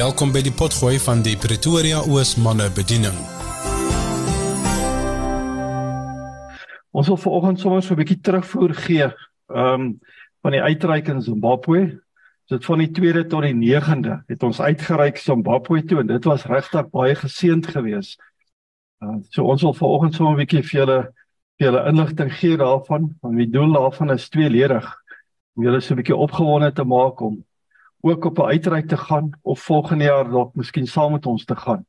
Welkom by die potgooi van die Pretoria Oos manne bediening. Ons wil vanoggend sommer so 'n bietjie terugvoer gee ehm um, van die uitreik in Zimbabwe. Dit van die 2de tot die 9de het ons uitgereik Zimbabwe toe en dit was regtig baie geseënd geweest. Uh, so ons wil vanoggend sommer 'n bietjie vir julle vir julle inligting gee daarvan. Want die doel daarvan is tweeledig om julle so 'n bietjie opgewonde te maak om ook op 'n uitreik te gaan of volgende jaar dalk miskien saam met ons te gaan.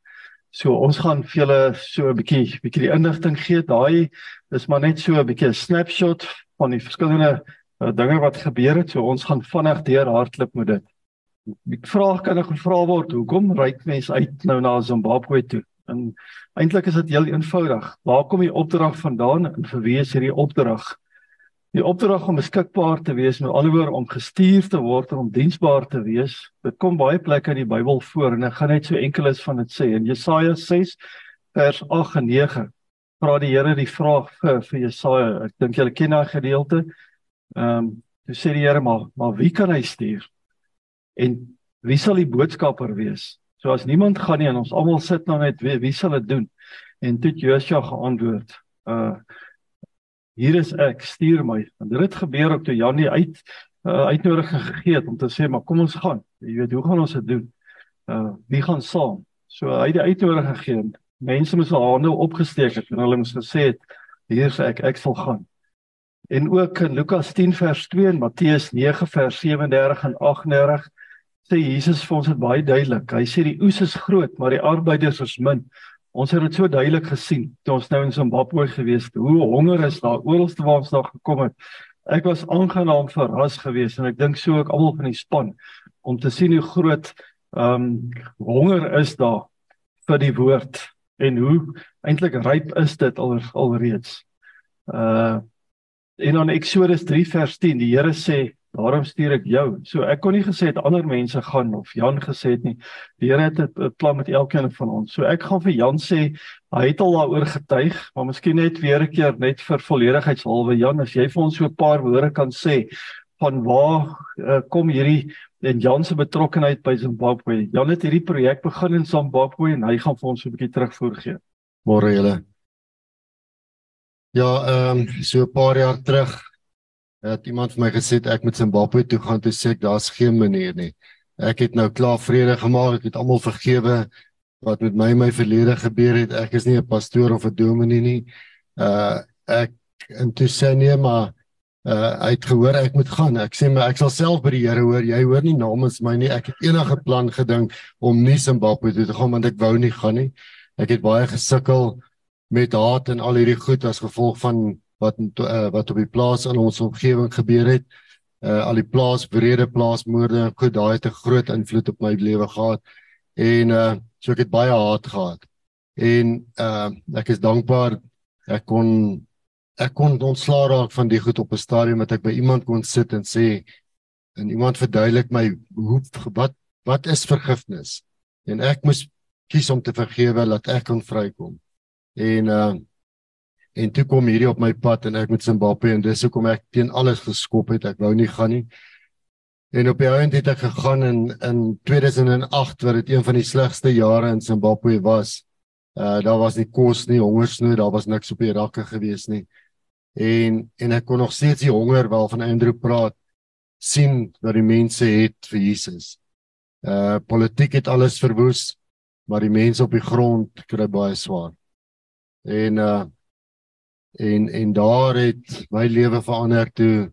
So ons gaan vir julle so 'n bietjie bietjie die inligting gee. Daai is maar net so 'n bietjie 'n snapshot van die verskillende uh, dinge wat gebeur het. So ons gaan vinnig deur hardloop met dit. Die vraag kan ek gevra word, hoekom reik mense uit nou na Zimbabwe toe? En eintlik is dit heel eenvoudig. Waar kom die opdrag vandaan en vir wie is hierdie opdrag? Die opdrag om beskikbaar te wees, met alhoewel om gestuur te word en om diensbaar te wees, dit kom baie plekke in die Bybel voor en ek gaan net so enkeles van dit sê. In Jesaja 6 vers 8 en 9 vra die Here die vraag vir vir Jesaja. Ek dink julle ken daai gedeelte. Ehm, um, toe sê die Here maar, maar wie kan hy stuur? En wie sal die boodskapper wees? So as niemand gaan nie en ons almal sit nou net wie, wie sal dit doen? En toe Josua geantwoord, uh hier is ek, stuur my. Want dit het gebeur op toe Janie uit uh, uitnodiging gegee het om te sê maar kom ons gaan. Jy weet hoe gaan ons dit doen? Uh wie gaan saam? So hy het die uitnodiging gegee. Mense moes al hande opgesteek het en hulle moes gesê het hier is ek, ek sal gaan. En ook in Lukas 10 vers 2 en Matteus 9 vers 37 en 38 sê Jesus vir ons dit baie duidelik. Hy sê die oes is groot, maar die arbeiders is min. Ons het dit so duidelik gesien toe ons nou in Zimbabwe gewees het. Hoe honger is daar oralste waar ons daar gekom het. Ek was aangenaam verras geweest en ek dink so ook almal van die span om te sien hoe groot ehm um, honger is daar vir die woord en hoe eintlik ryp is dit al alreeds. Uh en dan Eksodus 3 vers 10 die Here sê Daarom stuur ek jou. So ek kon nie gesê het ander mense gaan of Jan gesê het nie. Die Here het 'n plan met elkeen van ons. So ek gaan vir Jan sê hy het al daaroor getuig, maar miskien net weer 'n keer net vir volledigheidshalwe Jan as jy vir ons so 'n paar woorde kan sê van waar uh, kom hierdie en Jan se betrokkeheid by Zimbabwe. Jan het hierdie projek begin in Zimbabwe en hy gaan vir ons so 'n bietjie terugvoer gee. Môre julle. Ja, ehm um, so 'n paar jaar terug het iemand vir my gesê ek moet Zimbabwe toe gaan toe sê ek daar's geen manier nie. Ek het nou klaar vrede gemaak, ek het almal vergewe wat met my my verlede gebeur het. Ek is nie 'n pastoor of 'n dominee nie. Uh ek en toe sê nee maar uh hy het gehoor ek moet gaan. Ek sê maar ek sal self by die Here hoor. Jy hoor nie namens my nie. Ek het enige plan gedink om nie Zimbabwe toe te gaan want ek wou nie gaan nie. Ek het baie gesukkel met haat en al hierdie goed as gevolg van wat uh, wat op die plaas in ons omgewing gebeur het. Uh al die plaas brede plaasmoorde en goed, daai het 'n groot invloed op my lewe gehad. En uh so ek het baie haat gehad. En uh ek is dankbaar ek kon ek kon ontslaa raak van die goed op 'n stadium dat ek by iemand kon sit en sê en iemand verduidelik my hoe wat wat is vergifnis? En ek moes kies om te vergewe dat ek kon vrykom. En uh En toe kom hierdie op my pad en ek met Zimbabwe en dis hoekom ek teen alles geskop het. Ek wou nie gaan nie. En op die einde het ek gegaan in in 2008 wat dit een van die slegste jare in Zimbabwe was. Uh daar was nie kos nie, hongersnood, daar was niks op die rakke gewees nie. En en ek kon nog steeds die honger wel van Andrew praat sien wat die mense het vir Jesus. Uh politiek het alles verwoes, maar die mense op die grond kry baie swaar. En uh en en daar het my lewe verander toe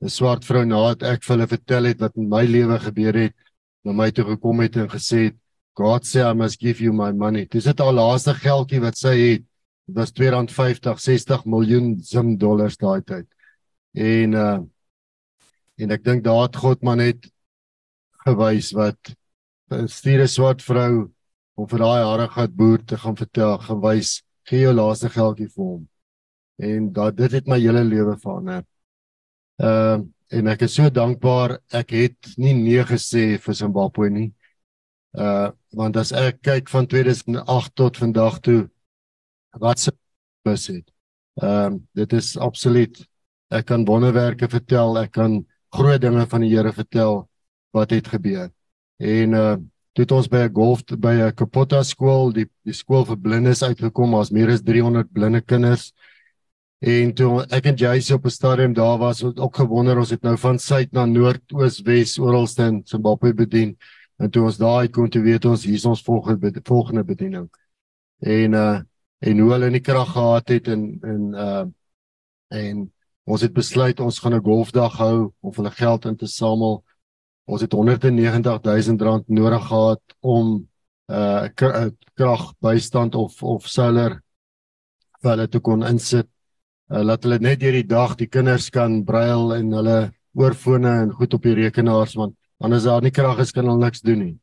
'n swart vrou nadat ek vir hulle vertel het wat in my lewe gebeur het na my toe gekom het en gesê het God say I must give you my money. Dis dit al laaste geldjie wat sy het. Dit was R250 60 miljoen zim dollars daai tyd. En uh en ek dink daar het God maar net gewys wat 'n stiere swart vrou om vir daai harige boer te gaan vertel, gewys gee jou laaste geldjie vir hom en dat dit het my hele lewe verander. Ehm uh, en ek is so dankbaar ek het nie nee gesê vir Zimbabwe nie. Uh want as ek kyk van 2008 tot vandag toe wat se bus het. Ehm um, dit is absoluut ek kan wonderwerke vertel, ek kan groot dinge van die Here vertel wat het gebeur. En uh Toe het ons by 'n golf by 'n Kapota skool, die die skool vir blindes uitgekom. Daar's meer as 300 blinde kinders. En toe ek en Jacy op 'n stadium daar was, het ook gewonder ons het nou van suid na noord, oos, wes oralste in Zimbabwe bedien. En toe ons daar uitkom, toe weet ons hier is ons volgende volgende bediening. En uh en hoe hulle nie krag gehad het en en uh en ons het besluit ons gaan 'n golfdag hou om hulle geld in te samel. Ons het 190 000 rand nodig gehad om uh krag bystand of of solar vir hulle te kon insit uh, laat hulle net deur die dag die kinders kan brail en hulle oorfone en goed op die rekenaars want anders daar nie krag is kan hulle niks doen nie.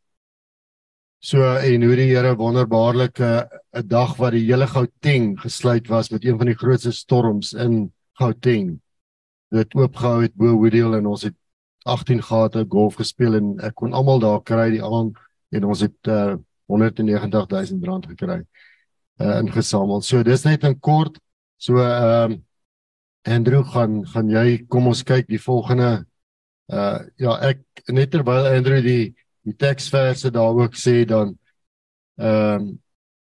So en hoe die Here wonderbaarlike 'n dag wat die hele Gauteng gesluit was met een van die grootste storms in Gauteng. Dit oopgehou het bo Woodhill en ons het 18 gate golf gespeel en ek kon almal daar kry die aand en ons het uh, 190 000 rand gekry uh, ingesamel. So dis net in kort So ehm um, Andrew gaan gaan jy kom ons kyk die volgende uh ja ek net terwyl Andrew die die teksverse daar ook sê dan ehm um,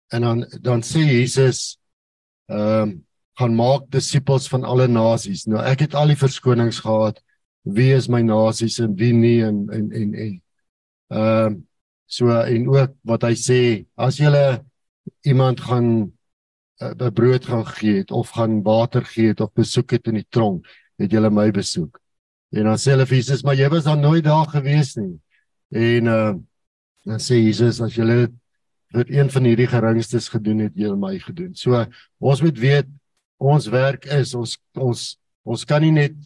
en dan dan sê Jesus ehm um, gaan maak disippels van alle nasies. Nou ek het al die verskonings gehad wie is my nasies en wie nie en en en en ehm um, so en ook wat hy sê as jy iemand gaan 'n uh, brood gaan gee het of gaan water gee het of besoek het in die tronk, het julle my besoek. En dan sê hulle vir Jesus, maar jy was dan nooit daar gewees nie. En uh dan sê Jesus as julle vir een van hierdie geringstes gedoen het, julle my gedoen. So ons moet weet ons werk is ons ons ons kan nie net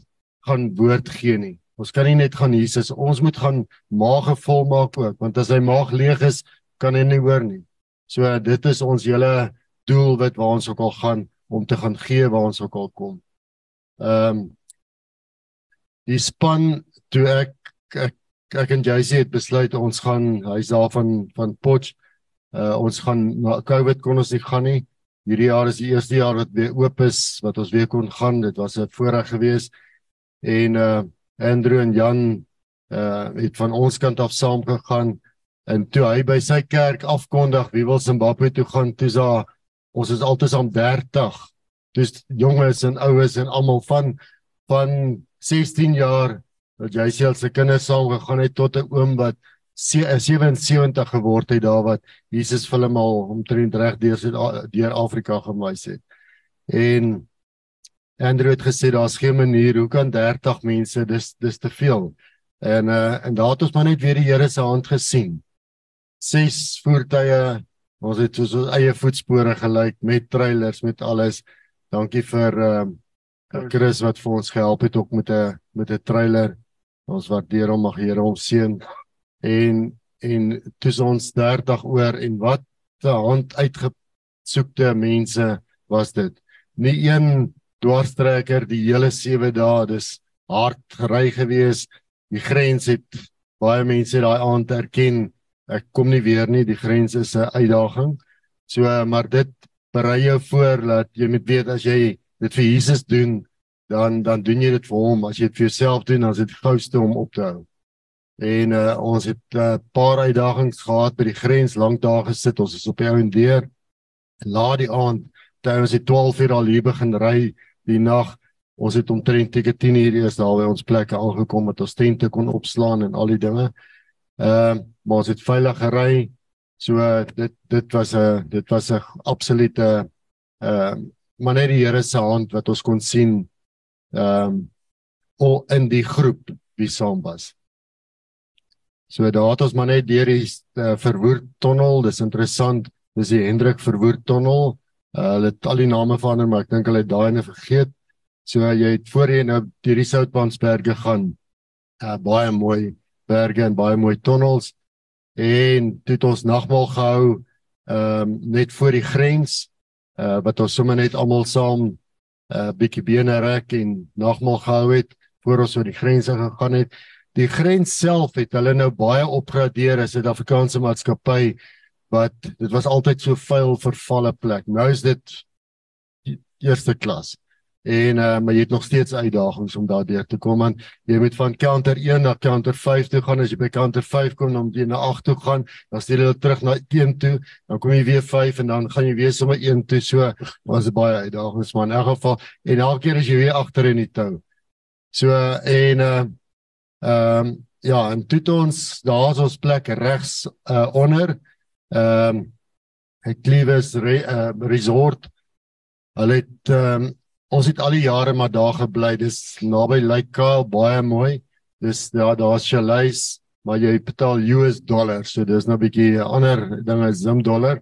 gaan woord gee nie. Ons kan nie net gaan Jesus, ons moet gaan maag vol maak ook, want as hy maag leeg is, kan hy nie hoor nie. So dit is ons hele doel wat waar ons ook al gaan om te gaan gee waar ons ook al kom. Ehm um, die span toe ek ek, ek en Jacy het besluit ons gaan hy's daar van van Potch. Uh ons gaan na COVID kon ons nie gaan nie. Hierdie jaar is die eerste jaar wat weer oop is wat ons weer kon gaan. Dit was 'n voorreg geweest. En uh Andrew en Jan uh het van ons kant af saam gegaan en toe hy by sy kerk afkondig wie wil Zimbabwe toe gaan, toe is daar ons is altesaam 30. Dis jonges en oues en almal van van 16 jaar wat jy sê se kinders saam gegaan het tot 'n oom wat 77 geword het daar wat Jesus vir hom al omtrent reg deur deur Afrika gewys het. En Andrew het gesê daar's geen manier hoe kan 30 mense dis dis te veel. En uh en daar het ons maar net weer die Here se hand gesien. Ses voertuie Ons het soos ons eie voetspore gelyk met trailers met alles. Dankie vir ehm uh, Chris wat vir ons gehelp het ook met 'n met 'n trailer. Ons waardeer hom, mag Here hom seën. En en dis ons 30 oor en wat 'n hand uitgesoekte mense was dit. Nie een dwarstrekker die hele 7 dae, dis hard gery gewees. Die grens het baie mense daai aand erken ek kom nie weer nie, die grens is 'n uitdaging. So maar dit berei jou voor dat jy moet weet as jy dit vir Jesus doen, dan dan doen jy dit vir hom. As jy dit vir jouself doen, dan is dit gouste om op te hou. En uh, ons het 'n uh, paar uitdagings gehad by die grens, lank daar gesit. Ons is op die ou en deur. Laat die aand, toe ons het 12 uur al hier begin ry die nag. Ons het omtrent teen 10 uur eers daar by ons plekke aangekom met ons tente kon opslaan en al die dinge. Ehm uh, maar ons het veilig gery. So dit dit was 'n dit was 'n absolute ehm uh, maar net die Here se hand wat ons kon sien ehm um, o in die groep wie saam was. So daar het ons maar net deur die uh, verwoerd tonnel, dis interessant, dis die Hendrik verwoerd tonnel. Uh, hulle het al die name verander, maar ek dink hulle het daai ene vergeet. So uh, jy het voorheen nou deur die Soutpansberge gaan. Uh, baie mooi berge en baie mooi tonnels en het ons nagmaal gehou ehm um, net voor die grens uh wat ons sommer net almal saam 'n uh, bietjie bene rek en nagmaal gehou het voor ons oor die grense gegaan het. Die grens self het hulle nou baie opgradeer as 'n Suid-Afrikaanse maatskappy wat dit was altyd so vuil vervalle plek. Nou is dit eerste klas. En uh, maar jy het nog steeds uitdagings om daardeur te kom want jy moet van counter 1 na counter 5 toe gaan. As jy by counter 5 kom dan jy na 8 toe gaan. Dan stuur jy terug na 1 toe. Dan kom jy weer 5 en dan gaan jy weer sommer 1 toe. So was baie uitdagings maar in elk geval en elke keer as jy weer agter in die tou. So en uh ehm um, ja en dit ons daar's ons plek regs uh, onder. Ehm um, Clivus re, uh, Resort. Hulle het ehm um, ons het al die jare maar daar gebly. Dis naby Kyle, baie mooi. Dis ja, daar's chalets, maar jy betaal US dollar, so dis nou 'n bietjie ander dinge as Zim dollar.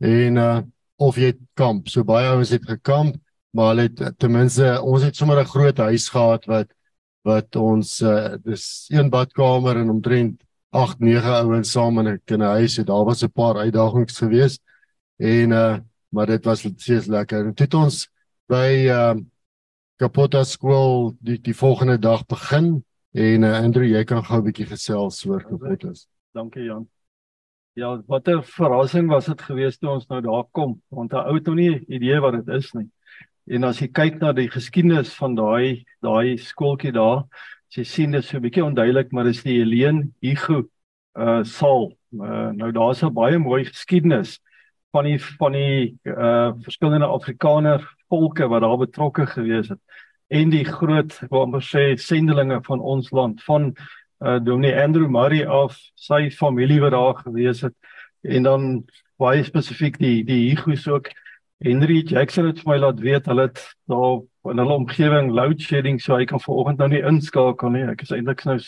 En uh of jy kamp. So baie ouens het gekamp, maar hulle het ten minste ons het sommer 'n groot huis gehad wat wat ons uh dis een badkamer en omtrent 8 9 ouens saam in 'n kinderhuis het. Daar was 'n paar uitdagings geweest. En uh maar dit was steeds lekker. En dit ons by ehm uh, Kapota skool die die volgende dag begin en uh, Andrew jy kan gou 'n bietjie gesels oor Kapota. Dankie Jan. Ja, wat 'n verrassing was dit geweest toe ons nou daar kom want 'n ou het nog nie idee wat dit is nie. En as jy kyk na die geskiedenis van daai daai skooltjie daar, jy sien dit so 'n bietjie onduidelik, maar dis die Helene Hugo uh saal. Uh, nou daar's 'n baie mooi geskiedenis van die van die uh verskillende Afrikaner volke wat daar betrokke gewees het en die groot wat ons sê sendelinge van ons land van uh Dominee Andrew Murray of sy familie wat daar gewees het en dan baie spesifiek die die Hugos ook. Henry Jackson het vir my laat weet hulle het daar in hulle omgewing load shedding so hy kan vanoggend nou nie inskakel nie. Ek is eintlik nou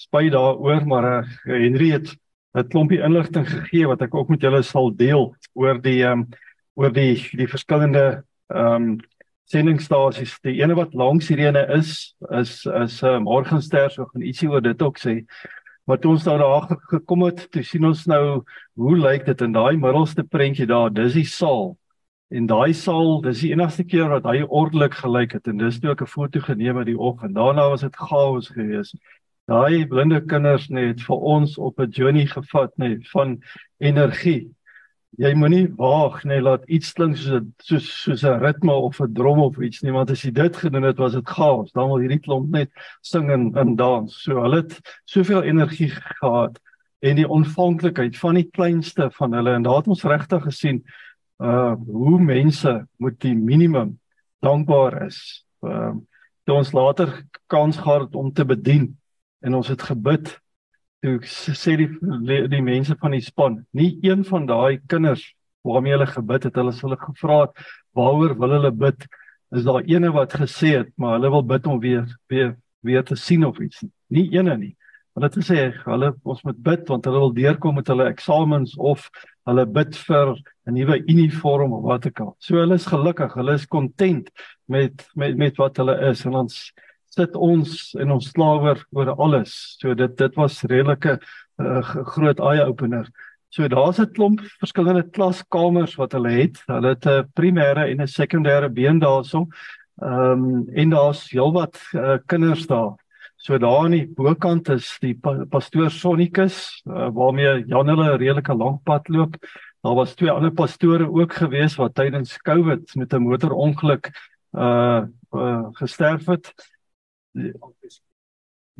spyt daaroor maar uh, Henry het 'n klompie inligting gegee wat ek ook met julle sal deel oor die um, oor die die verskillende ehm um, sendingstasies. Die ene wat langs hierdie is is is 'n uh, Morgenster, so gaan ietsie oor dit ook sê. Wat ons nou daar gekom het, toe sien ons nou hoe lyk dit in daai middelste prentjie daar, dis die saal. En daai saal, dis die enigste keer wat hy ordelik gelyk het en dis toe ek 'n foto geneem het die oggend. Daarna was dit chaos geweest. Daai blinde kinders net vir ons op 'n journey gevat net van energie jy moenie waag nee laat iets klink soos 'n soos soos 'n ritme of 'n drom of iets nie want as jy dit gedoen het was dit chaos. Dan wil hierdie klomp net sing en, en dans. So hulle het soveel energie gehad en die ontvanklikheid van die kleinste van hulle en daar het ons regtig gesien uh hoe mense moet die minimum dankbaar is. Uh toe ons later kans gehad om te bedien en ons het gebid toe sê die die mense van die span, nie een van daai kinders waarmee hulle gebid het, hulle hulle gevra het waaroor wil hulle bid, is daar ene wat gesê het, maar hulle wil bid om weer weer weer te sien of iets. Nie ene nie. Hulle het gesê hulle ons moet bid want hulle wil deurkom met hulle eksamens of hulle bid vir 'n nuwe uniform of wat ook al. So hulle is gelukkig, hulle is content met met met wat hulle is en ons sit ons en ons slawer oor alles. So dit dit was redelike uh, groot eye opener. So daar's 'n klomp verskillende klaskamers wat hulle het. Hulle het 'n primêre en 'n sekondêre been daarso. Ehm um, en daar's heelwat uh, kinders daar. So daar aan die bokant is die pa pastoor Sonnikus uh, waarmee Jan hulle 'n redelike lank pad loop. Daar was twee ander pastore ook gewees wat tydens Covid met 'n motorongeluk uh, uh gesterf het.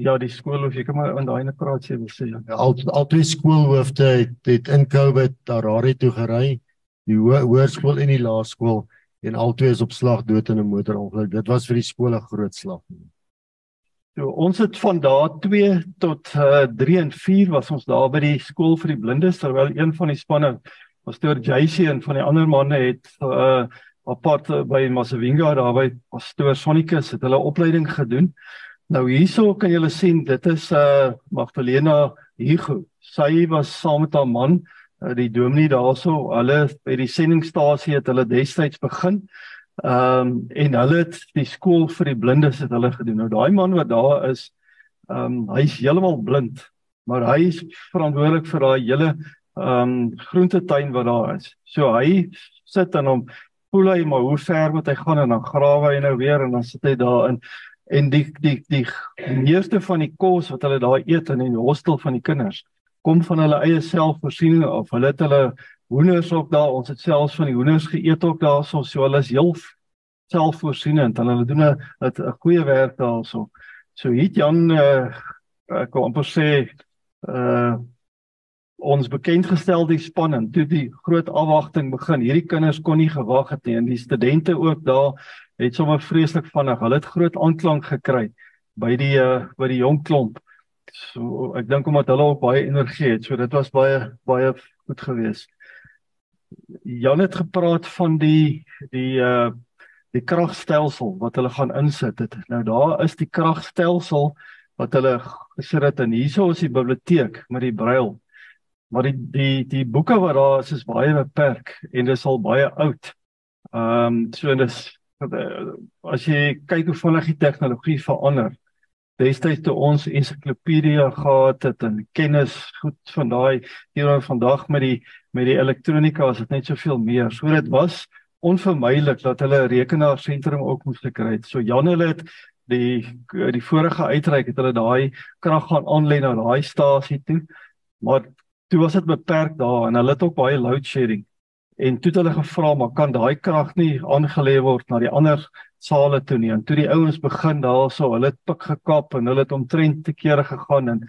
Ja, die skool of jy kan maar in daai net praat sê wil sê. Ja, al al twee skoolhoofde het, het in Covid Harare toe gery. Die ho hoërskool en die laerskool en al twee is op slag dood in 'n motorongeluk. Dit was vir die skole groot slag. So ons het van daar 2 tot uh, 3 en 4 was ons daar by die skool vir die blindes terwyl een van die spanne pastoor JC en van die ander manne het uh, apart eh, by Masavinga daar by Pastoor Sonnikus het hulle opleiding gedoen. Nou hierso kan julle sien dit is uh Magdalena Hugo. Sy was saam met haar man uh, die dominee daarso. Hulle by die sendingstasie het hulle destyds begin. Ehm um, en hulle het die skool vir die blindes het hulle gedoen. Nou daai man wat daar is, ehm um, hy's heeltemal blind, maar hy is verantwoordelik vir daai hele ehm um, groentetuin wat daar is. So hy sit en hom voel hy maar hoe ver moet hy gaan en dan grawe hy nou weer en dan sit hy daar in en die die die meeste van die kos wat hulle daar eet in die hostel van die kinders kom van hulle eie selfvoorsiening of hulle het hulle hoenders ook daar ons het selfs van die hoenders geëet ook daar so so hulle is heel selfvoorsienend en hulle doen 'n 'n goeie werk daarso. So hier Jan uh, ek kan amper sê uh ons bekendgestel die span en toe die groot afwagting begin. Hierdie kinders kon nie gewag het nie en die studente ook daar het sommer vreeslik vinnig. Hulle het groot aanklank gekry by die uh, by die jong klomp. So ek dink omdat hulle ook baie energie het. So dit was baie baie goed geweest. Jan het gepraat van die die uh die kragstelsel wat hulle gaan insit. Het. Nou daar is die kragstelsel wat hulle gesit het en hierso is die biblioteek met die brail. Maar die die die boeke wat daar is is baie beperk en dit is al baie oud. Ehm um, so dis as jy kyk hoe vinnig die tegnologie verander. Destyds toe ons ensiklopedia gehad het en kennis goed van daai hier vandag met die met die elektronika is dit net soveel meer. So dit was onvermydelik dat hulle 'n rekenaarsentrum ook moes gekry het. So Jan hulle het die die vorige uitreik het hulle daai krag gaan aanlei na daai stasie toe. Maar toe was dit beperk daar en hulle het ook baie load shedding. En toe het hulle gevra maar kan daai krag nie aangelê word na die ander sale toe nie. En toe die ouens begin daarso, hulle het pik gekap en hulle het omtrent te kere gegaan en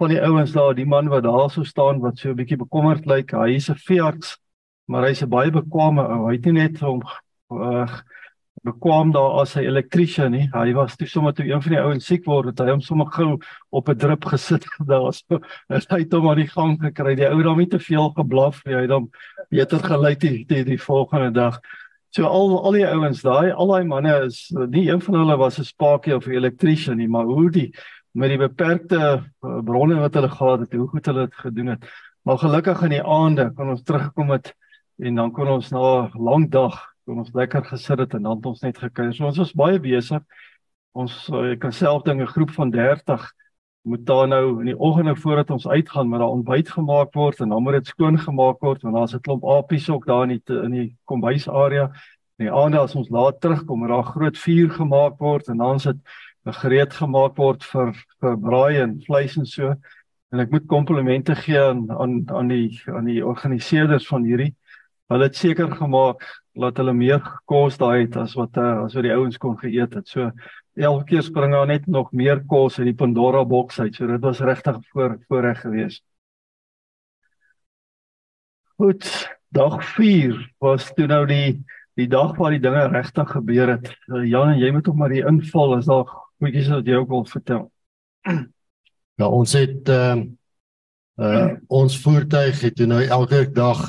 van die ouens daar, die man wat daarso staan wat so 'n bietjie bekommerd lyk, hy is 'n veearts, maar hy's 'n baie bekwame ou. Hy het nie net hom uh, bekwam daar as 'n elektriesien nie. Hy was toe sommer toe een van die ouens siek word, het hy hom sommer gou op 'n drup gesit daar. So hy het hom aan die gang gekry. Die ou het hom nie te veel geblaf nie. Hy het hom beter gelei die, die die volgende dag. So al al die ouens daai, al daai manne is nie een van hulle was 'n spakie of 'n elektriesien nie, maar hoe die met die beperkte uh, bronne wat hulle gehad het, hoe goed hulle dit gedoen het. Maar gelukkig in die aande kon ons teruggekom het en dan kon ons na 'n lang dag kon ons lekker gesit het en dan het ons net gekyk. So ons was baie besig. Ons ek kan self ding 'n groep van 30 moet daar nou in die oggende voordat ons uitgaan met daai ontbyt gemaak word en dan moet dit skoon gemaak word want daar's 'n klomp apies ook daar in die in die kombuisarea. In die aande as ons laat terugkom, moet daar groot vuur gemaak word en dan sit gereed gemaak word vir vir braai en vleis en so. En ek moet komplimente gee aan aan aan die aan die organiseerders van hierdie. Hulle het seker gemaak laat hulle meer kos daai het as wat uh, as wat die ouens kon geëet het. So elke keer spring daar net nog meer kos uit die Pandora boks uit. So dit was regtig voor voorreg geweest. Goed, dag 4 was toe nou die die dag waar die dinge regtig gebeur het. Uh, Jan en jy moet ook maar die inval as daar goedjies wat jy ook wil vertel. Ja, ons het ehm uh, uh ons voertuig het nou elke dag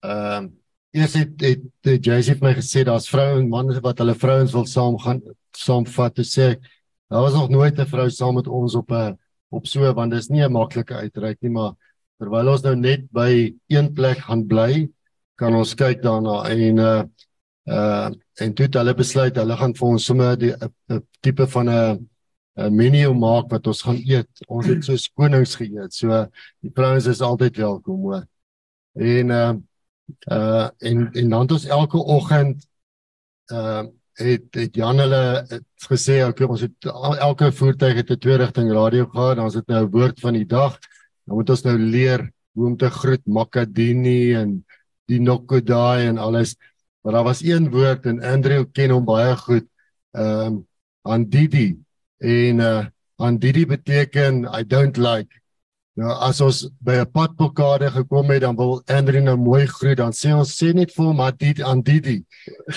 ehm uh, Eers het het, het Jay het my gesê daar's vroue en manne wat hulle vrouens wil saam gaan saamvat. Toe sê ek daar was nog nooit 'n vrou saam met ons op 'n op so want dis nie 'n maklike uitreik nie, maar terwyl ons nou net by een plek gaan bly, kan ons kyk daarna en uh uh en toe het hulle besluit hulle gaan vir ons sommer 'n tipe van 'n 'n menu maak wat ons gaan eet. Ons het so skonings geëet. So die vrouens is altyd welkom hoor. En uh uh en en dan ons elke oggend uh het het Jan hulle gesê okay ons het elke voertuig het 'n twee rigting radio gehad dan ons het nou 'n woord van die dag. Dan moet ons nou leer hoe om te groet makadini en die nokodai en alles. Maar daar was een woord en Andrew ken hom baie goed ehm um, andidi. En uh andidi beteken i don't like Nou as ons by 'n padblokkade gekom het, dan wil Andrew nou mooi groet, dan sê ons sê net vir hom dit aan Didi.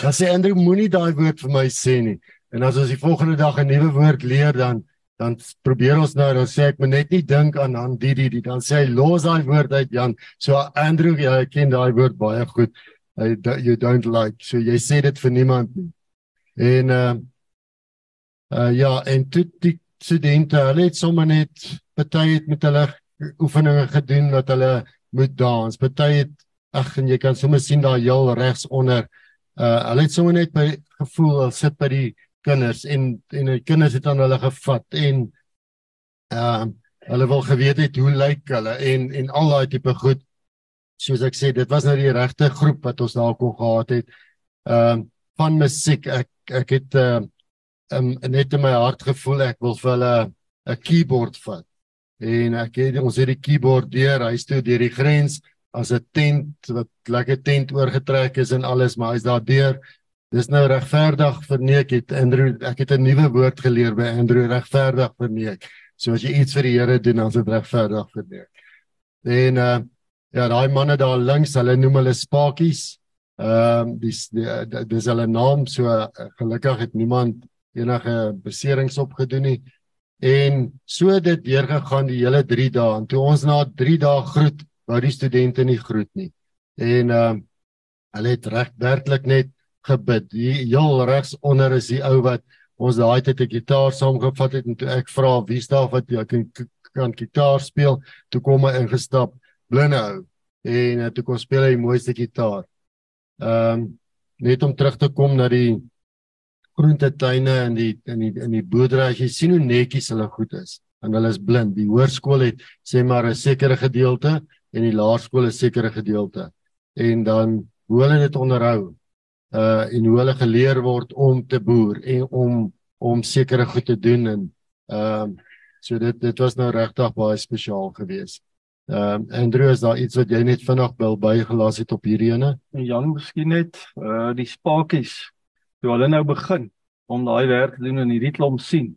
Dan sê Andrew moenie daai woord vir my sê nie. En as ons die volgende dag 'n nuwe woord leer dan dan probeer ons nou dan sê ek moet net nie dink aan aan Didi die dan sê hy los daai woord uit Jan. So Andrew jy ken daai woord baie goed. Hy you don't like. So jy sê dit vir niemand nie. En uh uh ja, en toe die studente, hulle het sommer net party het met hulle oefeninge gedoen dat hulle moet dans. Party het ag en jy kan sommer sien daar heel regs onder. Uh hulle het sommer net by gevoel hulle sit by die kinders en en die kinders het aan hulle gevat en uh hulle wil geweet het hoe lyk hulle en en al daai tipe goed. Soos ek sê, dit was nou die regte groep wat ons daar kon gehad het. Ehm uh, van musiek ek ek het uh um, net in my hart gevoel ek wil vir hulle 'n keyboard vat en ek het ons het die keyboard deur hy stew deur die grens as 'n tent wat lekker tent oorgetrek is en alles maar hy's daar deur Dis nou regverdig verneek het Andrew ek het 'n nuwe woord geleer by Andrew regverdig verneek. So as jy iets vir die Here doen dan is dit regverdig verneek. En uh ja, daai manne daar links, hulle noem hulle spakies. Ehm um, dis dis hulle naam so uh, gelukkig het niemand enige beserings opgedoen nie. En so het dit deurgegaan die hele 3 dae. En toe ons na 3 dae groet, wou die studente nie groet nie. En ehm uh, hulle het reg werklik net gebid. Hier heel regs onder is die ou wat ons daai tyd 'n gitaar saamgevat het en toe ek vra wie staan wat jy kan kan gitaar speel, toe kom hy ingestap, blinde ou. En uh, toe kom speel hy die mooiste gitaar. Ehm um, net om terug te kom na die groentetuine in die in die in die boerdery as jy sien hoe netjies hulle goed is en hulle is blind. Die hoërskool het sê maar 'n sekere gedeelte en die laerskool 'n sekere gedeelte. En dan hoe hulle dit onderhou uh en hoe hulle geleer word om te boer en om om sekere goed te doen en ehm uh, so dit dit was nou regtig baie spesiaal geweest. Ehm uh, Andrew is daar iets wat jy net vinnig wil bygelaas het op hierdie ene? Jan, miskien net uh die spakies toe hulle nou begin om daai werk te doen in hierdie klomp sien.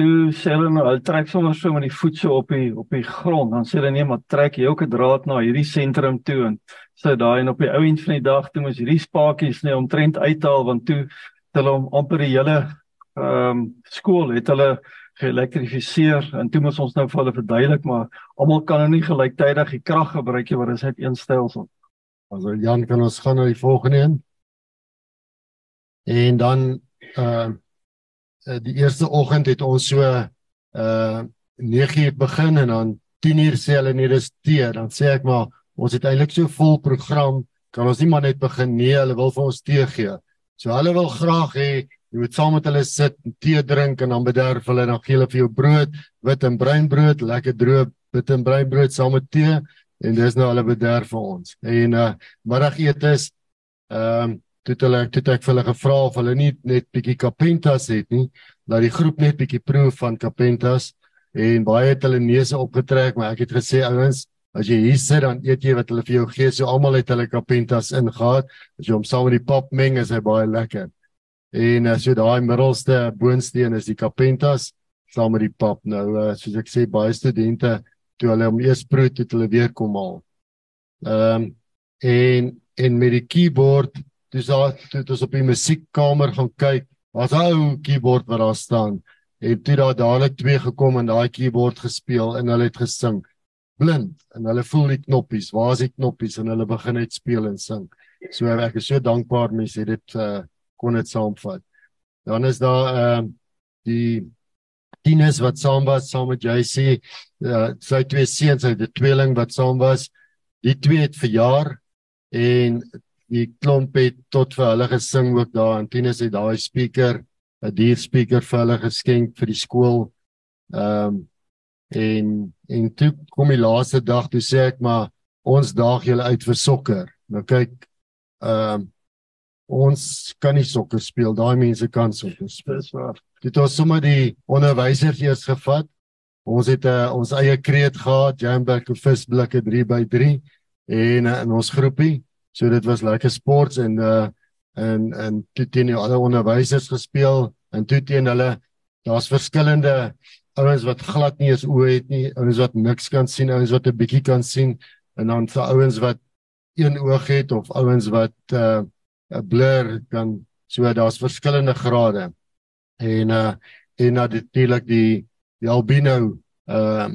Toe sê hulle nou, hulle trek sommer so met die voet so op die op die grond, dan sê hulle nee, maar trek jy ook 'n draad na hierdie sentrum toe en sit daai en op die ou end van die dag toe moes hierdie spakies net omtrent uithaal want toe hulle om amper die hele ehm um, skool het hulle geelektrifiseer en toe moet ons nou vir hulle verduidelik maar almal kan nou nie gelyktydig die krag gebruik nie want dit is net een stelsel. Also Jan kan ons gaan na die volgende een. En dan uh die eerste oggend het ons so uh 9:00 begin en dan 10:00 sê hulle nee dis tee dan sê ek maar ons het eintlik so vol program kan ons nie maar net begin nee hulle wil vir ons tee gee. So hulle wil graag hê jy moet saam met hulle sit en tee drink en dan bederf hulle dan gee hulle vir jou brood, wit en bruin brood, lekker droë wit en bruin brood saam met tee en dis nou hulle bederf vir ons. En uh middagete is ehm um, toe hulle toe ek vir hulle gevra of hulle nie net bietjie Capentas het nie, dat die groep net bietjie proe van Capentas en baie het hulle neuse opgetrek, maar ek het gesê ouens, as jy hier sit dan eet jy wat hulle vir jou gee. So almal het hulle Capentas ingehaat. As jy hom saam met die pap meng, is hy baie lekker. En as jy daai middelste boonsteen is die Capentas saam met die pap. Nou uh, soos ek sê baie studente toe hulle hom eers proe het, hulle weer kom haal. Ehm um, en en met die keyboard Dis daar toe ons op die musiekkamer gaan kyk, was 'n ou keyboard wat daar staan. En toe daar dadelik twee gekom en daai keyboard gespeel en hulle het gesing. Blind en hulle voel die knoppies. Waar is die knoppies en hulle begin net speel en sing. So ek is so dankbaar mense het dit uh, kon dit saamvat. Dan is daar ehm uh, die Tinus wat saam was saam met JC, uh, sy twee seuns uit die tweeling wat saam was. Die twee het verjaar en die klomp het tot vir hulle gesing ook daar en Tinus het daai speaker 'n duur speaker vir hulle geskenk vir die skool. Ehm um, en en toe kom die laaste dag toe sê ek maar ons daag julle uit vir sokker. Nou kyk ehm um, ons kan nie sokker speel. Daai mense kan sokker speel. Dis waar. Dit was sommer die onderwysers eers gevat. Ons het 'n uh, ons eie kreet gehad, Jamberg visblikke 3 by 3 en uh, in ons groepie So dit was lekker sports en uh en en toe teen die ander onderwysers gespeel en toe teen hulle daar's verskillende ouens wat glad nie eens oë het nie, ouens wat niks kan sien, ouens wat 'n bietjie kan sien en dan vir ouens wat een oog het of ouens wat uh 'n blur kan so daar's verskillende grade. En uh en natuurlik die die albino uh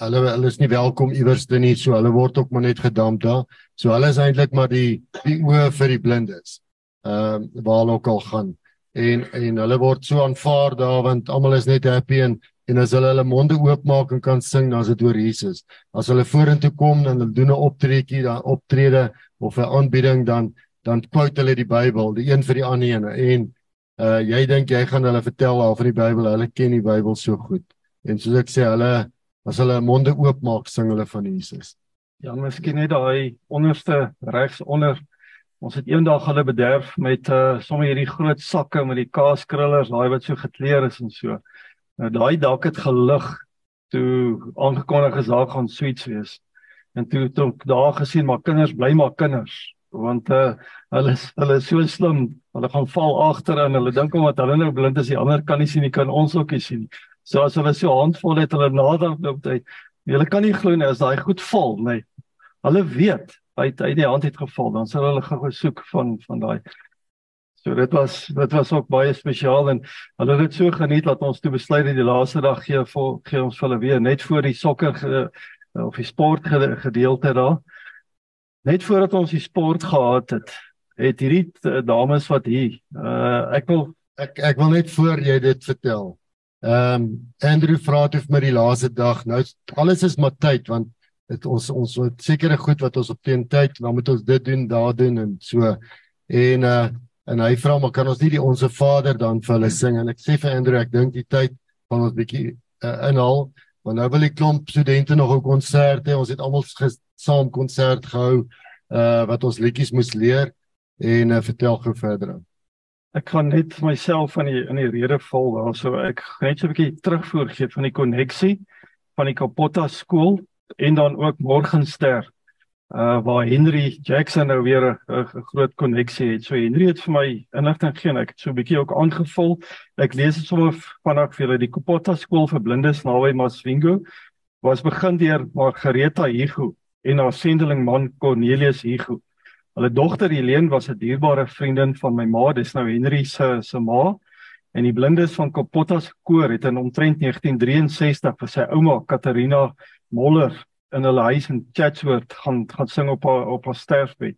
hulle hulle is nie welkom iewers te nie so hulle word ook maar net gedamp daar. So hulle is eintlik maar die die oë vir die blindes ehm uh, waar hulle ook al gaan. En en hulle word so aanvaar daar want almal is net happy en en as hulle hulle monde oopmaak en kan sing dan is dit oor Jesus. As hulle vorentoe kom dan hulle doen 'n optreetjie dan optrede of 'n aanbieding dan dan quote hulle die Bybel die een vir die ander ene. En uh jy dink jy gaan hulle vertel al van die Bybel hulle ken die Bybel so goed. En soos ek sê hulle as hulle monde oopmaak sing hulle van Jesus. Ja, miskien net daai onderste regs onder. Ons het eendag hulle bederf met uh sommer hierdie groot sakke met die kaaskrullers, daai wat so gekleer is en so. Nou daai dak het gelig toe aangekondig is daar gaan sweets wees. En toe het ek daar gesien maar kinders bly maar kinders. want uh, hulle is hulle is so slim. Hulle gaan val agter en hulle dink omdat hulle nou blind is, die ander kan nie sien nie, kan ons ook nie sien nie. So as hulle so handvol het, hulle nader loop hy. Hulle kan nie glo nie as daai goed val nie. Hulle weet hy uit die hand het geval, dan sal hulle gou soek van van daai So dit was dit was ook baie spesiaal en hulle het dit so geniet dat ons toe besluit het die laaste dag gee vir gee ons vir hulle weer net voor die sokker of die sport gedeelte daar. Net voordat ons die sport gehad het, het hierdie eh, dames wat hier uh ek wil ek ek wil net voor jy dit vertel. Ehm um, Andrew vra het vir my die laaste dag. Nou alles is maar tyd want dit ons ons het sekere goed wat ons op teen tyd, dan moet ons dit doen, daar doen en so. En uh en hy vra maar kan ons nie die onsse Vader dan vir hulle sing en ek sê vir Andrew ek dink die tyd van ons bietjie uh, inhaal want nou wil die klomp studente nog 'n konsert hê ons het almal saam konsert gehou uh wat ons liedjies moes leer en uh, vertel gou verder dan Ek kan net myself van die in die rede val daarso ek net so 'n bietjie terugvoer gee van die koneksie van die Kapotta skool en dan ook Morgenster uh waar Henry Jackson nou weer 'n groot koneksie het. So Henry het vir my inligting gegee. Ek het so 'n bietjie ook aangevul. Ek lees dit sommer vanaand vir julle die Kopota skool vir blindes naby Masvingo was begin deur Margareta Hugo en haar sendeling man Cornelius Hugo. Hulle dogter Helene was 'n dierbare vriendin van my ma, dis nou Henry se se ma. En die blindes van Kopota se koor het in omtrent 1963 vir sy ouma Katarina Moller in hulle huis in Chatsworth gaan gaan sing op haar op haar sterfbed.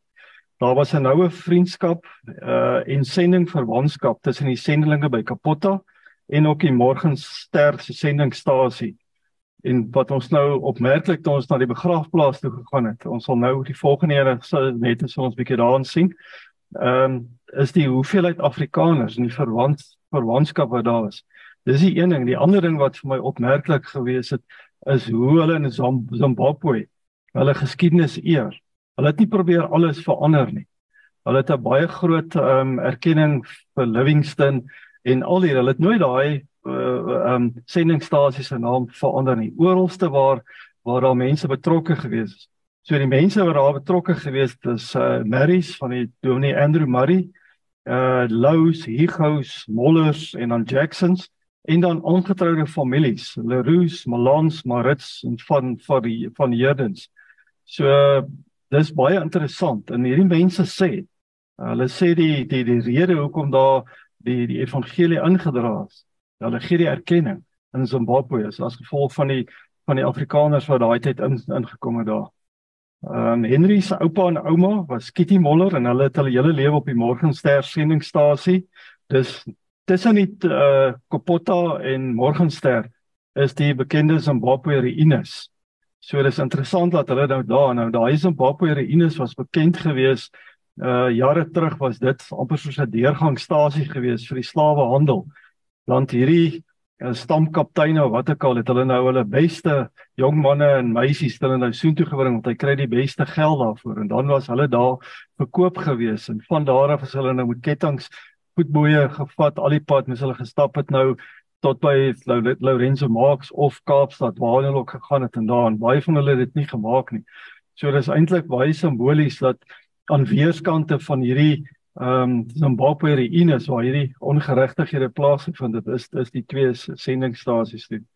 Daar was 'n noue vriendskap uh en sending verwantskap tussen die sendelinge by Kapotta en ook die Morgenster se sendingstasie. En wat ons nou opmerklik toe ons na die begraafplaas toe gegaan het. Ons sal nou die volgende ere net as ons bietjie daarin sien. Ehm um, is die hoeveelheid Afrikaners en die verwant verwantskap wat daar is. Dis die een ding, die ander ding wat vir my opmerklik gewees het is hoe hulle in Zimbabwe hulle geskiedenis eer. Hulle het nie probeer alles verander nie. Hulle het 'n baie groot ehm um, erkenning vir Livingstone en al die hulle het nooit daai uh ehm um, sendingstasies se naam verander nie. Oralste waar waar daar mense betrokke gewees is. So die mense wat daar betrokke gewees het is uh Marys van die Dominee Andrew Murray, uh Lows, Higos, Mollers en dan Jacksons en dan ongetroude families, Leroux, Malans, Marits en van van die van Jerdens. So dis baie interessant en hierdie mense sê hulle sê die die die rede hoekom daar die die evangelie ingedra is. Hulle gee die erkenning in Zimbabwe is as gevolg van die van die Afrikaners wat daai tyd in ingekom het daar. Ehm um, Henry se oupa en ouma was Kitty Moller en hulle het hulle hele lewe op die Morgenster sendingstasie. Dis tussen die uh, Kopotta en Morgenster is die bekende Zimbabwe Reinus. So dis interessant dat hulle nou daar nou daai Zimbabwe Reinus was bekend gewees uh jare terug was dit amper soos 'n deurgangstasie gewees vir die slawehandel. Want hierdie uh, stamkapteine wat ek al het hulle nou hulle beste jong manne en meisies hulle nou soontoe gebring want hy kry die beste geld daarvoor en dan was hulle daar verkoop gewees en van daar af is hulle nou met kettinge voetboeie gevat al die pad mens hulle gestap het nou tot by Lorenzo Marx of Kaapstad waar hulle ook gegaan het en daar en baie van hulle het dit nie gemaak nie. So dis eintlik baie simbolies dat aan weerskante van hierdie ehm um, Zimbabwe Reinus waar hierdie ongeregtighede plaasgevind het is is die twee sendingstasies doen.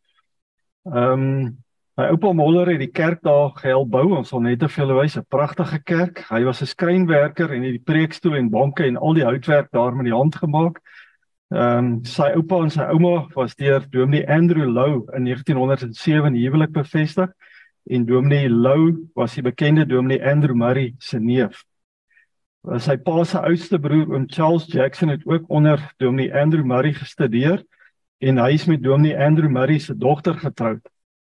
Ehm um, My oupa Moller het die kerk daar gehelp bou. Ons sal net te veel wys, 'n pragtige kerk. Hy was 'n skrynwerker en het die preekstoel en banke en al die houtwerk daar met die hand gemaak. Ehm um, sy oupa en sy ouma was deur Dominee Andrew Lou in 1907 huwelik bevestig en Dominee Lou was die bekende Dominee Andrew Murray se neef. Sy pa se oudste broer, oom Charles Jackson het ook onder Dominee Andrew Murray gestudeer en hy is met Dominee Andrew Murray se dogter getroud.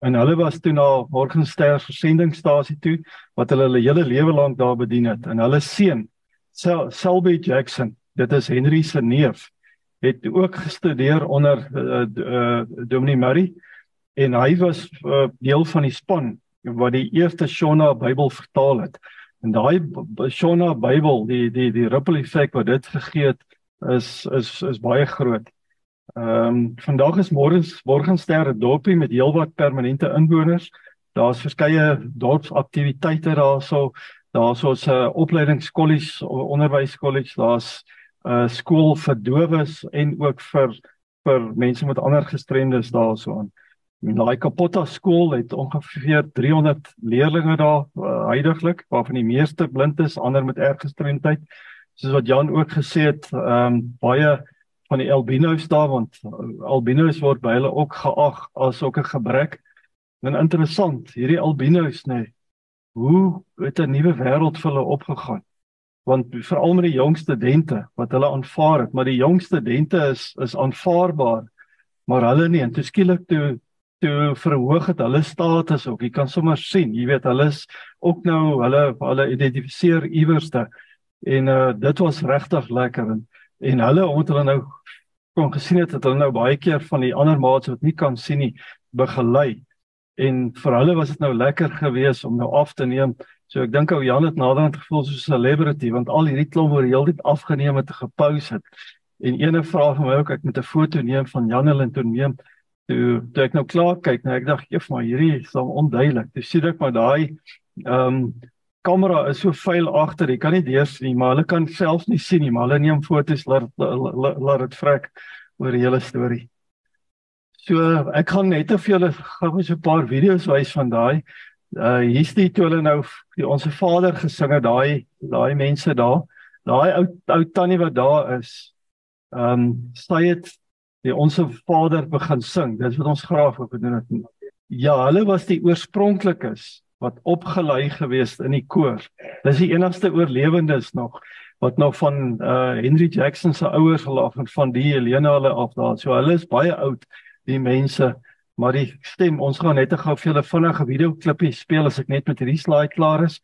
En hulle was toe na Morgenster versendingstasie toe wat hulle hulle hele lewe lank daar bedien het. En hulle seun Sel Selby Jackson dit is Henry se neef het ook gestudeer onder uh, uh, Dominee Murray. En hy was uh, deel van die span wat die eerste Shona Bybel vertaal het en daai Shona Bybel die die die ripple effek wat dit gegee het is is is baie groot Ehm um, vandag is môres Morgenster 'n dorpie met heelwat permanente inwoners. Daar's verskeie dorpsaktiwiteite daarso. Daar's ons 'n uh, opleidingskollege, onderwyskollege, daar's 'n uh, skool vir dowes en ook vir vir mense met ander gestremdes daarsoaan. En daai Kapotta skool het ongeveer 300 leerders daar uh, huidigelik, waarvan die meeste blind is, ander met erge gestremdheid. Soos wat Jan ook gesê het, ehm um, baie van die albinos daar want albinos word by hulle ook geag as ook 'n gebrek. En interessant, hierdie albinos nê, nee, hoe het 'n nuwe wêreld vir hulle opgegaan? Want veral met die jong studente wat hulle aanvaar het, maar die jong studente is is aanvaarbaar, maar hulle nie. En toe skielik toe toe verhoog het hulle status ook. Jy kan sommer sien, jy weet, hulle is ook nou hulle hulle identifiseer iewerste en uh dit was regtig lekker en en hulle omdat hulle nou kon gesien het dat hulle nou baie keer van die ander maats wat nie kan sien nie begelei. En vir hulle was dit nou lekker geweest om nou af te neem. So ek dink ou Jan het naderhand gevoel soos 'n celebrity want al hierdie klomp word heeltyd afgeneem het en gepause het. En ene vraag vir my ook ek moet 'n foto neem van Janel en toe neem toe toe ek nou klaar kyk nou ek dink eef maar hierdie is dan onduidelik dis sien ek maar daai ehm um, kamera is so vuil agter, jy kan nie deur sien maar hulle kan self nie sien nie, maar hulle neem foto's laat laat dit vrek oor die hele storie. So ek gaan net vir julle gou so 'n paar video's wys van daai. Uh hier's die toe hulle nou die onsse Vader gesing het, daai daai mense daar. Daai ou ou tannie wat daar is. Um sy het die onsse Vader begin sing. Dis wat ons graag ook doen het. Ja, hulle was die oorspronklikes wat opgelei gewees in die koor. Dis die enigste oorlewendes nog wat nog van uh Henry Jackson se ouers gelaf en van die Helena hulle af daar. So hulle is baie oud die mense, maar die stem, ons gaan net gou vir julle vinnige video klippie speel as ek net met hierdie slide klaar is.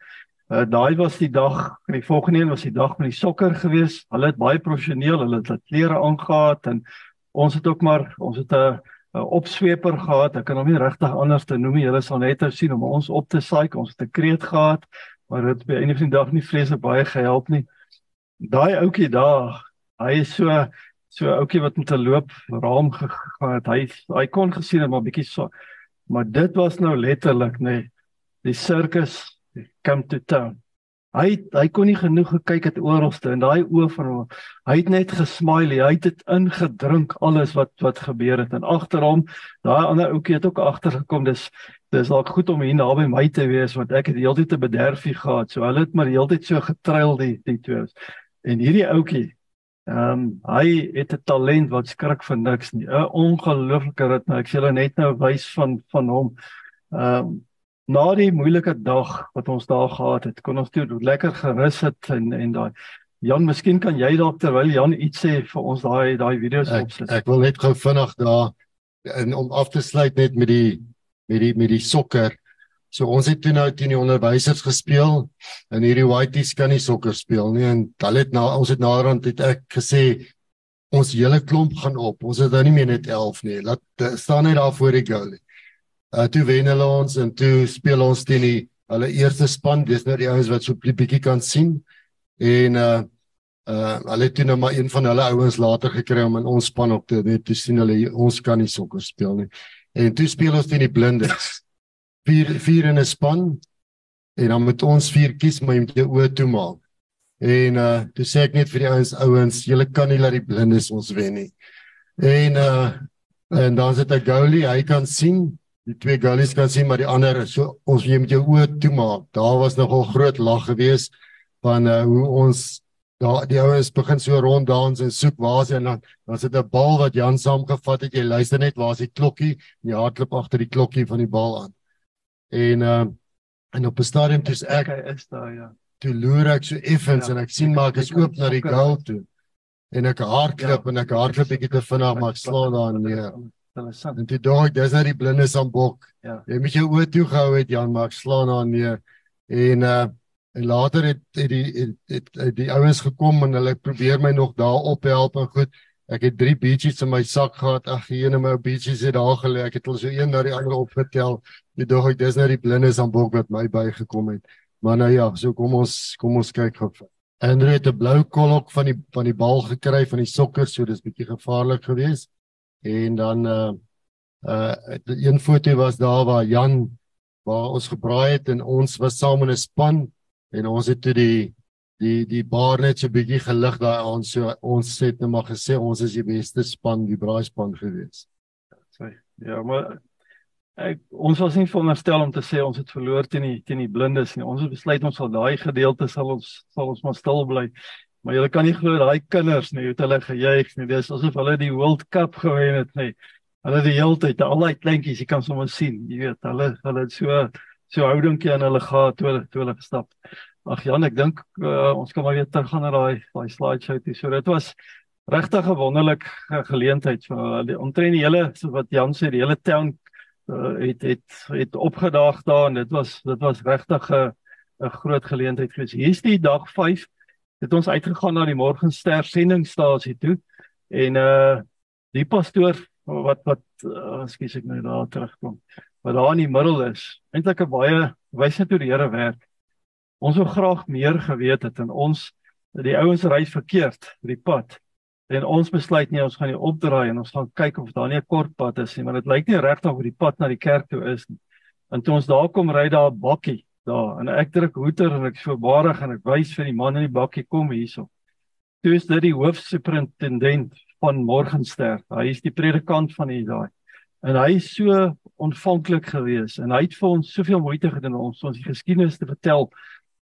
Uh daai was die dag, die volgende een was die dag met die sokker gewees. Hulle het baie professioneel, hulle het klere aangetree en ons het ook maar ons het 'n 'n opsweeper gehad. Ek kan hom nie regtig anders te noem nie. Julle sal net nou sien om ons op te saai. Ons het 'n kreet gehad, maar dit by einde van die dag nie vreeslik baie gehelp nie. Daai ouetjie daar, hy is so so ouetjie wat met 'n loop raam gegaan het. Hy hy kon gesien het maar bietjie so. Maar dit was nou letterlik nê. Nee, die circus come to town. Hy hy kon nie genoeg gekyk het oralste in daai oë van hom. Hy het net gesmile. Hy het dit ingedrink alles wat wat gebeur het en agter hom daai ander ouetjie het ook agtergekom. Dis dis dalk goed om hier naby my te wees want ek het heeltyd te bederfie gehad. So hulle het maar heeltyd so getruil die die twee. En hierdie ouetjie Ehm um, hy het 'n talent wat skrik vir niks nie. 'n Ongelooflike ritme. Ek sê hulle net nou wys van van hom. Ehm um, na die moeilike dag wat ons daar gehad het, kon ons toe lekker gerus het en en daai Jan, miskien kan jy dalk terwyl Jan iets sê vir ons daai daai video's opsit. Ek wil net gou vinnig daar en om af te sluit net met die met die met die sokker. So ons het toe nou teen die onderwysers gespeel en hierdie whiteys kan nie sokker speel nie en hulle het na ons het naderhand het ek gesê ons hele klomp gaan op. Ons het nou nie meer net 11 nie. Laat staan net daar voor die goal. Uh toe wen hulle ons en toe speel ons teen die hulle eerste span. Dis nou die ouens wat so 'n bietjie kan sien. En uh uh hulle het toe nou maar een van hulle ouens later gekry om in ons span op te net te sien hulle ons kan nie sokker speel nie. En toe speel ons teen die blindes. Vier vier in 'n span. En dan moet ons vier kies maar jy moet jou oë toemaak. En uh toe sê ek net vir die ouens ouens, julle kan nie laat die blindes ons wen nie. En uh en dan sit 'n goalie, hy kan sien die twee gullies kan sien maar die ander so ons jy met jou oë toemaak. Daar was nogal groot lag geweest van uh, hoe ons daar die ouens begin so rond dans en soek waar is en dan dan sit 'n bal wat Jan saamgevat het. Jy luister net waar is die klokkie? En jy hardloop agter die klokkie van die bal aan. En uh en op 'n stadium toe ek is daar ja. Toe loer ek so effens ja, en ek sien maar ek is oop na die goal toe. En ek hardloop ja, en ek hardloop bietjie te vinnig maar ek slaan daar neer. Interessant. En toe dink ek dis net die blindes aan bok. Ja. Jy moet jou oë toe gehou het Jan, maar ek slaan aan nee. En uh en later het het die het, het, het die ouens gekom en hulle probeer my nog daar op help en goed. Ek het 3 beaches in my sak gehad. Ag, een in my beaches het daar gelê. Ek het al so een na die ander opgetel. Jy dink ek dis net die blindes aan bok wat my bygekom het. Maar nou ja, so kom ons kom ons kyk gou. Andre het 'n blou kolok van die van die bal gekry van die sokker, so dis bietjie gevaarlik geweest en dan uh uh een foto was daar waar Jan waar ons gebraai het en ons was saam in 'n span en ons het toe die die die bar net so bietjie gelig daai aand so ons het net maar gesê ons is die beste span die braaispan gewees. Ja, maar ek ons was nie veronderstel om te sê ons het verloor teen die teen die blindes nie. Ons het besluit ons sal daai gedeelte sal ons sal ons maar stil bly. Maar jy kan nie glo daai kinders nie, het hulle gejuig nie. Dis asof hulle die World Cup gewen het nie. Hulle die hele tyd, al daai kleintjies, jy kan sommer sien, jy weet, hulle hulle het so so houdingkie aan hulle gehad toe hulle toe hulle gestap. Ag Jan, ek dink uh, ons kan maar weer terug gaan na daai daai slideshow toe. So dit was regtig 'n wonderlike geleentheid vir uh, omtrent die hele so wat Jan sê, die hele town uh, het het het opgedaag daar en dit was dit was regtig 'n 'n groot geleentheid gewees. Hier's die dag 5 het ons uitgegaan na die Morgenster sendingstasie toe en uh die pastoor wat wat uh, skus ek nou daar terugkom. Wat daar in die middel is, eintlik 'n baie wyse toe die Here werk. Ons wou graag meer geweet het en ons die ouens ry verkeerd die pad. En ons besluit nie ons gaan nie opdraai en ons gaan kyk of daar nie 'n kort pad is nie, maar dit lyk nie regtig of die pad na die kerk toe is nie. En toe ons daar kom ry daar 'n bakkie daar en ek druk hoeter en ek so barig en ek wys vir die man in die bakkie kom hierso. Toe is dit die hoofsuperintendent van Morgenster. Hy is die predikant van hier daai. En hy is so ontvanklik geweest en hy het vir ons soveel moeite gedoen om ons die geskiedenis te vertel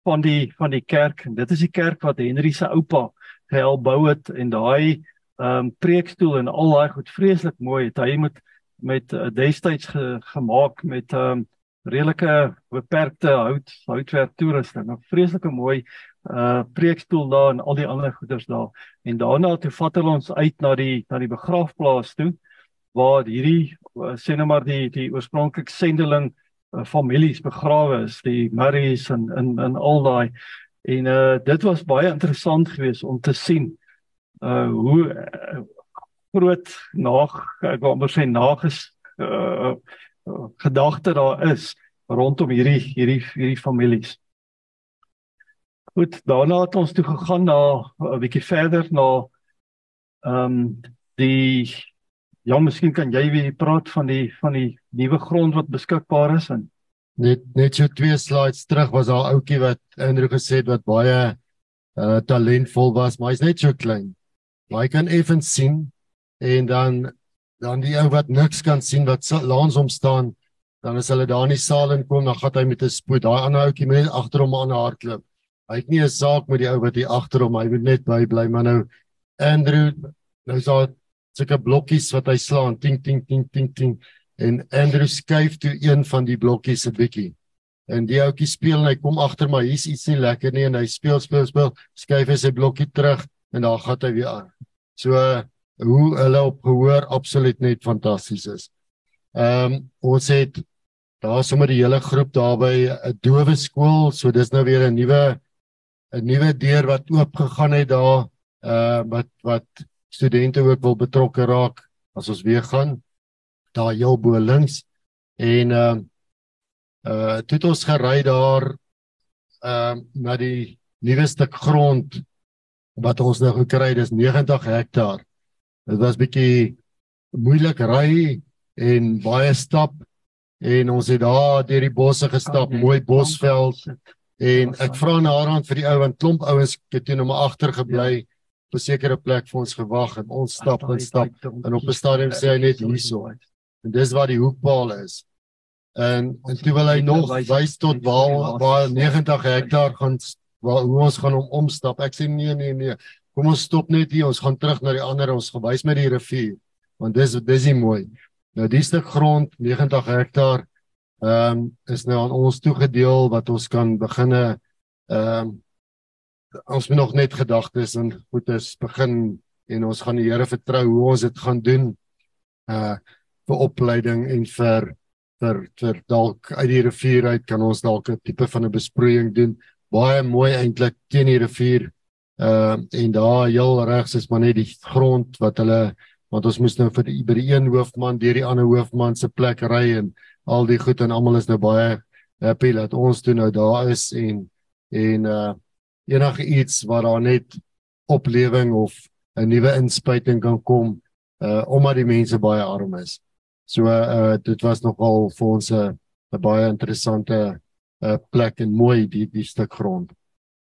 van die van die kerk en dit is die kerk wat Henry se oupa gehelp bou het en daai ehm um, preekstoel en al daai goed vreeslik mooi het hy met met uh, destyds ge, gemaak met ehm um, redelike beperkte hout houtwerk toerusting. 'n vreeslike mooi uh preekstoel daar en al die ander goeders daar. En daarna toe vat hulle ons uit na die na die begraafplaas toe waar hierdie uh, sê nou maar die die oorspronklike sendeling uh, families begrawe is, die Murrays en in in al daai. En uh dit was baie interessant geweest om te sien uh hoe uh, groot nag ek wil amper sê nages uh gedagte daar is rondom hierdie hierdie hierdie families. Goed, daarna het ons toe gegaan na 'n bietjie verder na ehm um, die Ja, miskien kan jy weer praat van die van die nuwe grond wat beskikbaar is en net net so twee slides terug was daar ouetjie wat Andrew gesê het wat baie uh talentvol was, maar hy's net so klein. Maar hy kan effens sien en dan dan die ou wat niks kan sien wat langs hom staan, dan as hulle daar in die saal inkom, dan gaan hy met 'n spoed. Daai ander ouetjie moet net agter hom aan hardloop. Hy het nie 'n saak met die ou wat hier agter hom, hy moet net by bly, maar nou Andrew nou is daar sulke blokkies wat hy slaan ting ting ting ting ting en Andrew skuif toe een van die blokkies 'n bietjie. En die ouetjie speel en hy kom agter maar hier's iets nie lekker nie en hy speel speel speel skuif hy sy blokkie terug en daar gaan hy weer aan. So hoe hulle op gehoor absoluut net fantasties is. Ehm um, ons het daar sommer die hele groep daar by 'n dowe skool, so dis nou weer 'n nuwe 'n nuwe deur wat oop gegaan het daar uh wat wat studente ook wil betrokke raak as ons weer gaan daar heel bo links en uh uh toe het ons gery daar uh na die nuwe stuk grond wat ons nou gekry het dis 90 hektaar. Dit was bietjie moeilik ry en baie stap en ons het daar deur die bosse gestap, mooi bosveld en ek vra na Arend vir die ou want klomp ouens het toe nou maar agter gebly. Ja op 'n sekere plek vir ons gewag en ons stap en stap en op 'n stadium sê hy net hierso. En dis waar die hoekpaal is. En en toe wil hy nog wys tot waar waar 90 hektaar gaan waar hoe ons gaan om omstap. Ek sê nee nee nee. Kom ons stop net hier. Ons gaan terug na die ander ons gewys met die rivier. Want dis dis is mooi. Nou die stuk grond 90 hektaar ehm um, is nou aan ons toegedeel wat ons kan beginne ehm um, ons moet nog net gedagtes en goedes begin en ons gaan die Here vertrou hoe ons dit gaan doen uh vir opleiding en vir vir vir dalk uit die rivier uit kan ons dalk 'n tipe van 'n besproeiing doen baie mooi eintlik teen die rivier uh en daar heel regs is maar net die grond wat hulle want ons moes nou vir die by die een hoofman deur die ander hoofman se plek ry en al die goed en almal is nou baie happy dat ons toe nou daar is en en uh enige iets waar daar net oplewing of 'n nuwe inspuiting kan kom uh omdat die mense baie arm is. So uh dit was nogal vir ons 'n baie interessante uh, plek en mooi die die stuk grond.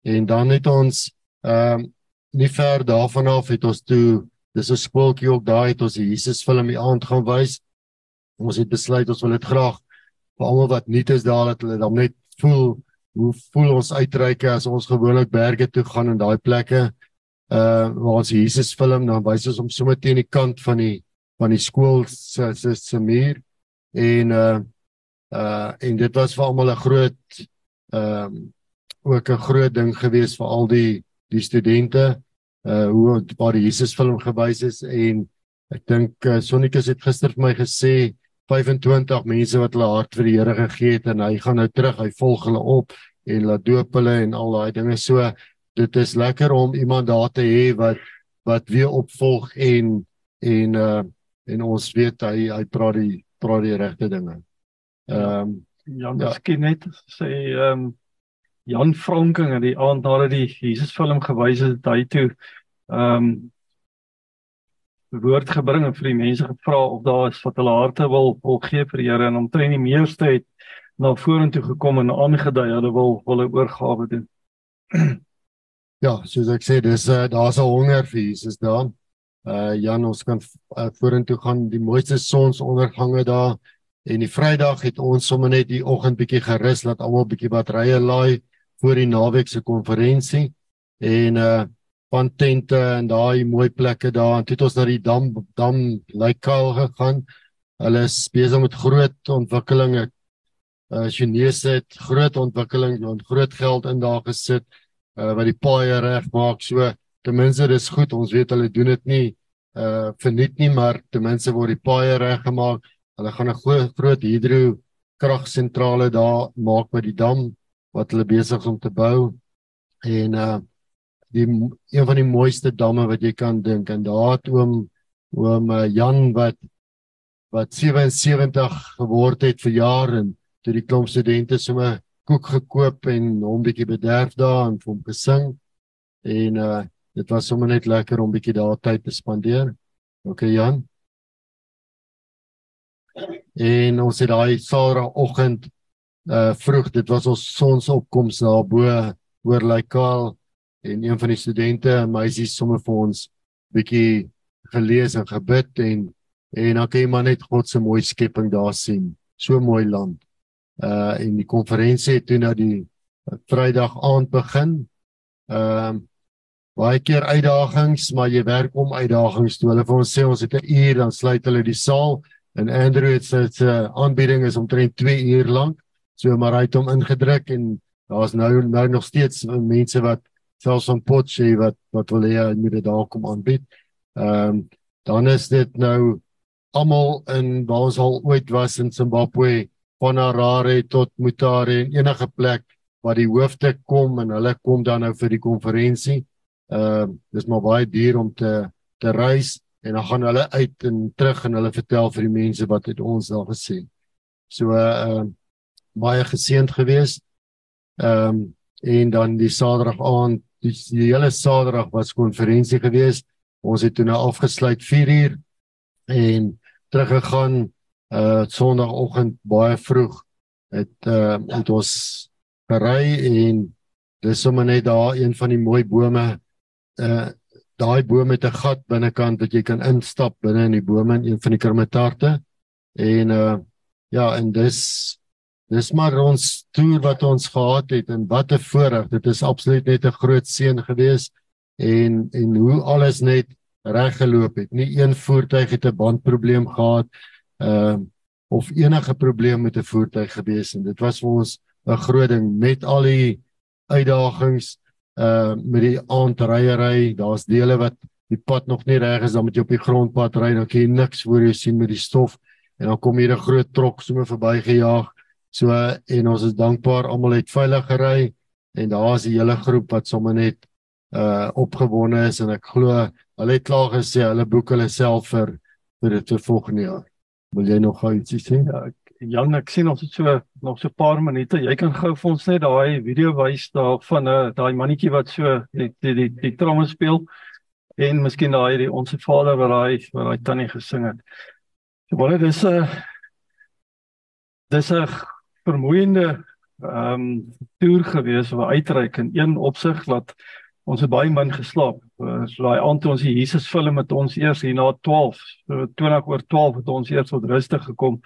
En dan het ons ehm um, nie ver daarvan af het ons toe dis 'n skooltjie ook daar het ons die Jesus film die aand gaan wys. Ons het besluit ons wil dit graag vir almal wat nuut is daar dat hulle dan net voel hoe voel ons uitreike as ons gewoonlik berge toe gaan en daai plekke uh waar ons Jesus film dan wys ons hom sommer teen die kant van die van die skool se se se muur en uh uh en dit was vir almal 'n groot ehm um, ook 'n groot ding gewees vir al die die studente uh hoe waar die Jesus film gewys is en ek dink uh, Sonnikus het gister vir my gesê 25 mense wat hulle hart vir die Here gegee het en hy gaan nou terug hy volg hulle op en laat doop hulle en al daai dinge so dit is lekker om iemand daar te hê wat wat weer opvolg en en uh en ons weet hy hy praat die praat die regte dinge. Ehm um, ja, miskien ja. net sê ehm um, Jan Franking het die aand nadat die Jesus film gewys het hy toe ehm um, woord gebring en vir die mense gevra of daar is wat hulle harte wil wil gee vir die Here en omtrent die meeste het na vorentoe gekom en aangedui hulle wil wil 'n oorgawe doen. Ja, soos ek sê, dis uh, daar's 'n honger vir Jesus daar. Uh Jan, ons kan uh, vorentoe gaan die mooiste sonsondergange daar en die Vrydag het ons sommer net die oggend bietjie gerus laat almal bietjie batterye laai vir die naweek se konferensie en uh van tente en daai mooi plekke daar en toe het ons na die dam dam Lykal gegaan. Hulle is besig met groot ontwikkelinge. Uh Chinese het groot ontwikkeling en groot geld in daar gesit uh wat die paaie reg maak. So ten minste dis goed. Ons weet hulle doen dit nie uh verniet nie, maar ten minste word die paaie reg gemaak. Hulle gaan 'n groot hidro kragsentrale daar maak by die dam wat hulle besig is om te bou. En uh die een van die mooiste damme wat jy kan dink en daar het oom oom uh, Jan wat wat 77 geword het vir jaar en toe die klomp studente sommer koek gekoop en hom bietjie bederf daar en hom gesing en uh dit was sommer net lekker om bietjie daar tyd te spandeer. OK Jan. En ons het daai Saterdagoggend uh vroeg, dit was ons sonsopkoms daar bo oor Lykal en een van die studente, meisies sommer vir ons bietjie gelees en gebid en en dan kan jy maar net God se mooi skepping daar sien. So mooi land. Uh en die konferensie het toe nou die Vrydag aand begin. Ehm uh, baie keer uitdagings, maar jy werk om uitdagings toe. Hulle vir ons sê ons het 'n uur dan sluit hulle die saal en Andrew het sy se aanbieding is omtrent 2 uur lank. So maar hy het hom ingedruk en daar's nou nou nog steeds mense wat selfs van Potchefstroom wat wat wil hê hy moet dit daar kom aanbied. Ehm um, dan is dit nou almal in waar ons al ooit was in Zimbabwe, van Harare tot Mutare en enige plek waar die hoofde kom en hulle kom dan nou vir die konferensie. Ehm uh, dis maar baie duur om te te reis en dan gaan hulle uit en terug en hulle vertel vir die mense wat het ons daar gesien. So ehm uh, baie geseënd geweest. Ehm um, en dan die Saterdag aand die, die hele Saterdag was konferensie gewees. Ons het toe nou afgesluit 4uur en teruggegaan uh Sondagoggend baie vroeg het uh het ons gery en dis sommer net daar een van die mooi bome uh daai boom het 'n gat binnekant wat jy kan instap binne in die bome in een van die kermetarte en uh ja en dis Dis maar ons toer wat ons gehad het en wat 'n voorreg. Dit is absoluut net 'n groot seën gewees en en hoe alles net reg geloop het. Nie een voertuig het 'n bandprobleem gehad ehm uh, of enige probleem met 'n voertuig gewees en dit was vir ons 'n groot ding met al die uitdagings uh met die aandryery. Daar's dele wat die pad nog nie reg is dan moet jy op die grondpad ry dan kan jy niks voor jou sien met die stof en dan kom hier 'n groot trok sommer verbygejaag So en ons is dankbaar almal het veilig gery en daar is 'n hele groep wat sommer net uh opgewonde is en ek glo hulle het klaar gesê hulle boek hulle self vir vir dit vir volgende jaar. Wil jy nog gou ietsie sê? Ja, ek Jan, ek sien ons het so nog so 'n paar minute. Jy kan gou vir ons net daai video wys daar van 'n uh, daai mannetjie wat so die die die, die tromme speel en miskien daai die onsse Vader wat daai wat daai tannie gesing het. So baie dis 'n uh, dis 'n vermoeiende ehm um, toer gewees waar uitreik in een opsig dat ons het baie min geslaap. Uh, so daai aand toe ons die Jesus film met ons eers hier na 12, so 20 oor 12 het ons eers tot rustig gekom.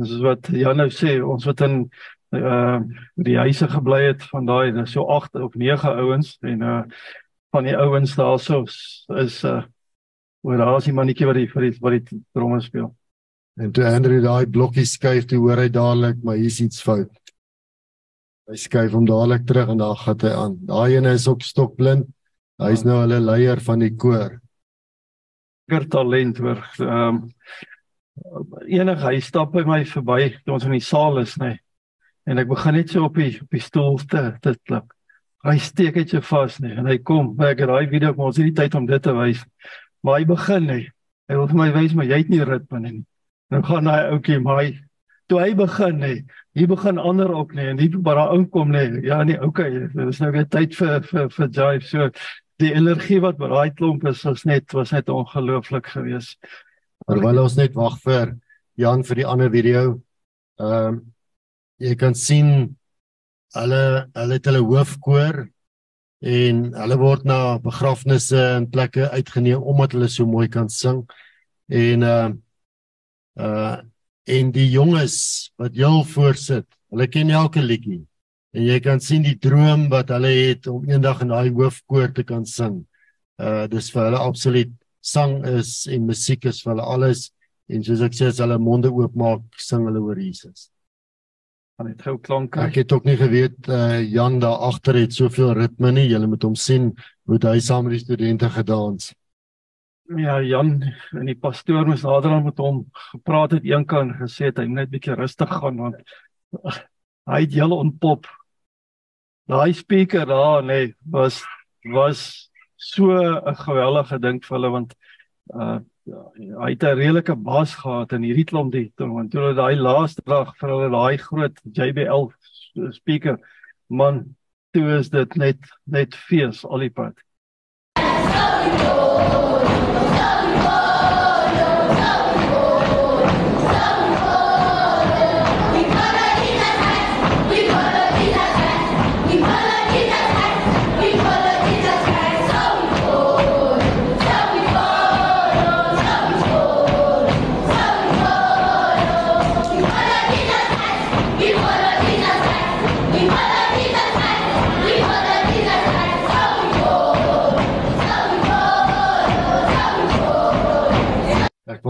Dis wat Jan nou sê, ons wat in uh die huise gebly het van daai so 8 of 9 ouens en uh van die ouens daarso is uh oor daar is die mannetjie wat die vir die wat die tromme speel. En toe Andrew daai blokkie skuif, toe hoor hy dadelik maar hier's iets fout. Hy skuif hom dadelik terug en daar gaan hy aan. Daai ene is ook stokblind. Hy's nou hulle leier van die koor. Ger talent hoor. Ehm um, enige hy stap by my verby toe ons in die saal is nê. Nee. En ek begin net so op die op die stoel te te klap. Hy steek dit jou vas nê en hy kom. Ek het daai video kom ons het nie tyd om dit te wys. Maar hy begin nê. Hy wil vir my wys maar jy het nie ritme nie. Nou gaan hy ouetjie maar hy toe hy begin nê. Hier begin ander ook nê en hier by daai inkom nê. Ja nee, okay, dit is nou weer tyd vir vir vir jive. So die energie wat by daai klomp is, was net was net ongelooflik geweest. Terwyl ons net wag vir Jan vir die ander video. Ehm um, jy kan sien hulle het hulle hoofkoor en hulle word na begrafnisse en plekke uitgeneem omdat hulle so mooi kan sing. En uh uh en die jonges wat heel voorsit, hulle ken elke liedjie. En jy kan sien die droom wat hulle het om eendag in daai hoofkoor te kan sing. Uh dis vir hulle absoluut sang is en musiek is vir hulle alles en soos ek sê as hulle monde oopmaak sing hulle oor Jesus. Van dit gou klank. Ek het ook nie geweet uh Jan daar agter het soveel ritme nie. Jy moet hom sien hoe hy saam met die studente gedans. Ja, Jan en die pastoor moes nader aan met hom gepraat het eendag en gesê het hy moet net bietjie rustig gaan want hy het heel ontpop. Daai speaker daar nê nee, was was so 'n geweldige ding vir hulle want uh hy het 'n redelike bas gehad in hierdie klomp die want toe hulle daai laaste dag vir hulle daai groot JBL speaker man toe is dit net net fees al die pad. Ek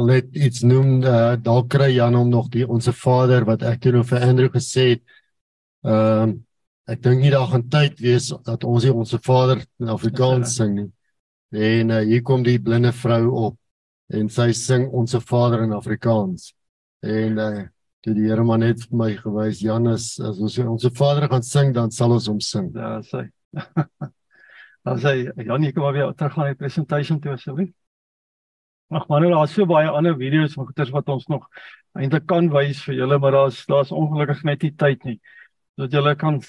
wil net iets noem, uh, dalk kry Jan hom nog die onsse Vader wat ek toe nou vir Andrew gesê het. Ehm uh, ek dink nie daar gaan tyd wees dat ons hier onsse Vader in Afrikaans sing nie. En uh, hier kom die blinde vrou op en sy sing onsse Vader in Afrikaans. En uh, toe die Here maar net vir my gewys Jan is as ons onsse Vader gaan sing dan sal ons hom sing. Ja, sê. Dan sê Jan, jy kom maar weer terug aan die presentation toe asseblief. Ag man, daar is so baie ander video's van goeters wat ons nog eintlik kan wys vir julle, maar daar's daar's ongelukkig net nie tyd nie. Dat julle kan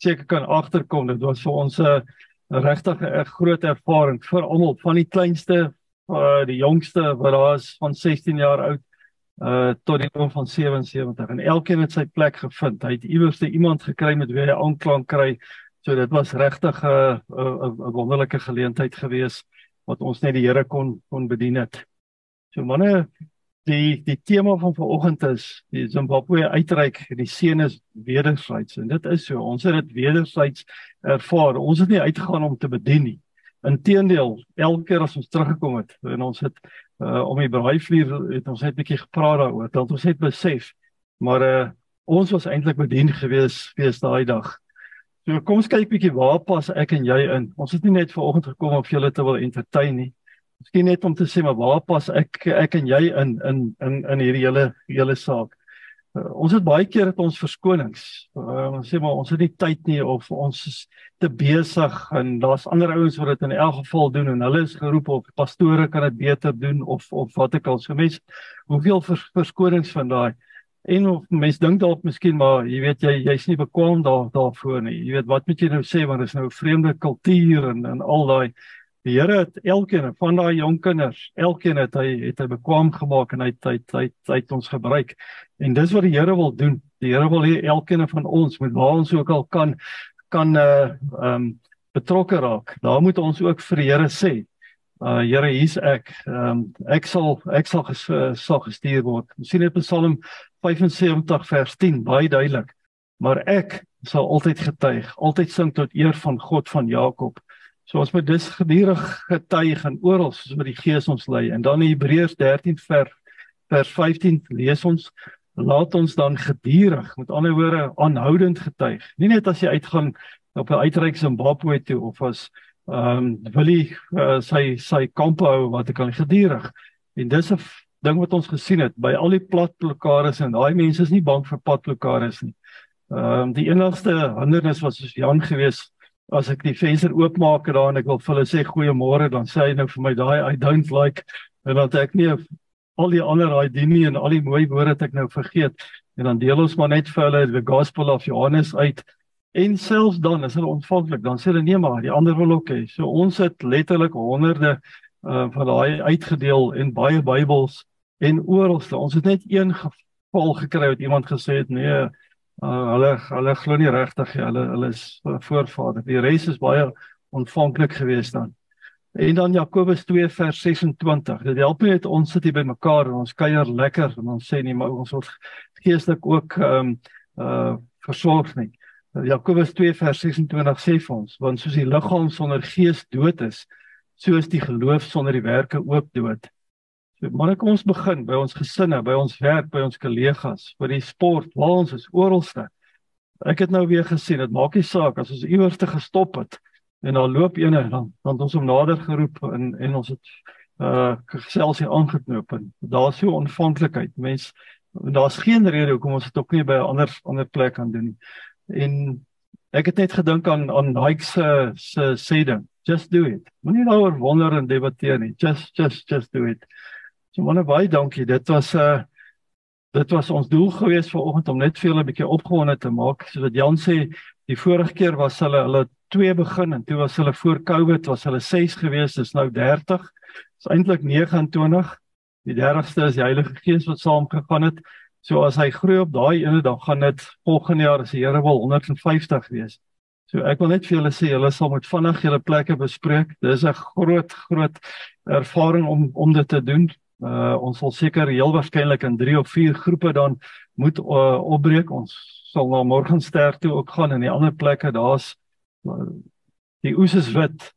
seker kan agterkom dit was vir ons 'n regtig 'n groot ervaring vir almal, van die kleinste uh die jongste wat daar is van 16 jaar oud uh tot die oom van 77 en elkeen het sy plek gevind. Hy het iewers iemand gekry met wie hy aanklank kry. So dit was regtig 'n 'n wonderlike geleentheid geweest wat ons net die Here kon kon bedien het. So manne, die die tema van vanoggend is die Zimbabwe uitreik, die seën is wederzijds en dit is so. Ons het dit wederzijds ervaar. Ons het nie uitgegaan om te bedien nie. Inteendeel, elke keer as ons teruggekom het en ons het uh, om die braaivlier het ons net 'n bietjie gepraat daaroor, dat ons het besef maar uh, ons was eintlik bedien gewees fees daai dag. So kom ons kyk bietjie waar pas ek en jy in. Ons het nie net vanoggend gekom om julle te wil entertain nie. Miskien net om te sê maar waar pas ek ek en jy in in in in hierdie hele hele saak. Uh, ons het baie keer het ons verskonings. Uh, ons sê maar ons het nie tyd nie of ons is te besig en daar's ander ouens wat dit in elk geval doen en hulle is geroep of pastore kan dit beter doen of of wat ek al so mense hoeveel vers, verskonings van daai En of mense dink dalk miskien maar jy weet jy jy's nie bekwam daar daarvoor nie. Jy weet wat moet jy nou sê want dit is nou 'n vreemde kultuur en en al daai die Here het elkeen van daai jong kinders, elkeen het hy het hy bekwam gemaak en hy het hy het, hy het ons gebruik. En dis wat die Here wil doen. Die Here wil hê elkeen van ons met waar ons ook al kan kan uh um betrokke raak. Daar moet ons ook vir die Here sê. Uh Here, hier's ek. Um ek sal ek sal ges, sal gestuur word. Ons sien dit in Psalm 75 vers 10 baie duidelik. Maar ek sal altyd getuig, altyd sing tot eer van God van Jakob. So ons moet dus gedurig getuig en oral soos wat die Gees ons lei. En dan in Hebreërs 13 vers vers 15 lees ons laat ons dan gedurig met ander woorde aanhoudend getuig. Nie net as jy uitgaan op 'n uitreik Zimbabwe toe of as ehm um, wil hy uh, sy sy kamp hou wat ek kan gedurig. En dis 'n ding wat ons gesien het by al die platblokkades en daai mense is nie bang vir padblokkades nie. Ehm um, die enigste hindernis was soos Jan gewees as ek die venster oopmaak daar en ek wil vir hulle sê goeiemôre dan sê hy nou vir my daai I don't like en dan ek nie al die ander daai dinie en al die mooi woorde het ek nou vergeet en dan deel ons maar net vir hulle die gospel of Johannes uit En selfs dan is hulle ontvanklik, dan sê hulle nee maar, die ander wil ook hê. So ons het letterlik honderde uh van daai uitgedeel en baie Bybels en oralste. Ons het net een geval gekry wat iemand gesê het nee, uh hulle hulle glo nie regtig nie. Hulle hulle is voorvader. Die res is baie ontvanklik geweest dan. En dan Jakobus 2 vers 26. Dit help net ons sit hier by mekaar en ons kuier lekker en ons sê nie maar ons word geestelik ook um uh versorg nie. Jakobus 2 vers 26 sê vir ons, want soos die liggaam sonder gees dood is, so is die geloof sonder die werke ook dood. So maar kom ons begin by ons gesinne, by ons werk, by ons kollegas, by die sport, waar ons is oralste. Ek het nou weer gesien, dit maak nie saak as ons iewers te gestop het en dan loop ene dan dan ons hom nader geroep en en ons het uh gesels hier aangeknoop en daar's so ontvanklikheid. Mens daar's geen rede hoekom ons dit ook nie by 'n ander ander plek kan doen nie en ek het net gedink aan aan Nike se se sê ding just do it. Moenie daaroor wonder en debatteer nie. Just just just do it. So manne baie dankie. Dit was 'n uh, eh, dit was ons doel geweest vir oggend om net vir julle 'n bietjie opgewonde te maak. Soos wat Jan sê die vorige keer was hulle hulle twee begin en toe was hulle voor Covid was hulle 6 geweest dis nou 30 is eintlik 29 die 30ste is die Heilige Gees wat saam gegaan het So as hy groei op daai ene dan gaan dit volgende jaar as die Here wil 150 wees. So ek wil net vir julle sê julle sal met vinnig julle plekke bespreek. Dis 'n groot groot ervaring om om dit te doen. Uh ons sal seker heel waarskynlik in 3 of 4 groepe dan moet uh, opbreek. Ons sal na Morgenster toe ook gaan en die ander plekke daar's uh, die oes is wit.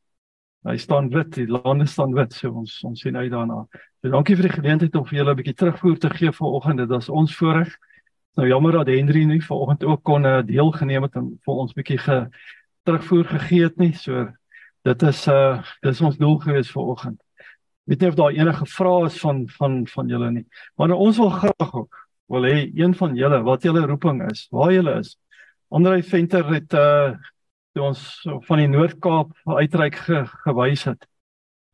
Hy staan wit, die lande staan wit. So ons ons sien uit daarna. So dankie vir die geleentheid om vir julle 'n bietjie terugvoer te gee vanoggend. Dit was ons voorreg. Nou jammer dat Henry nie vanoggend ook kon uh, deelgeneem het en vir ons bietjie ge terugvoer gegee het nie. So dit is uh dis ons doel gewees vanoggend. Weet nie of daar enige vrae is van van van julle nie. Maar nou, ons wil graag ook wil hê een van julle wat julle roeping is, waar julle is. Andrei Venter het uh ons van die Noord-Kaap uitreik ge, gewys het.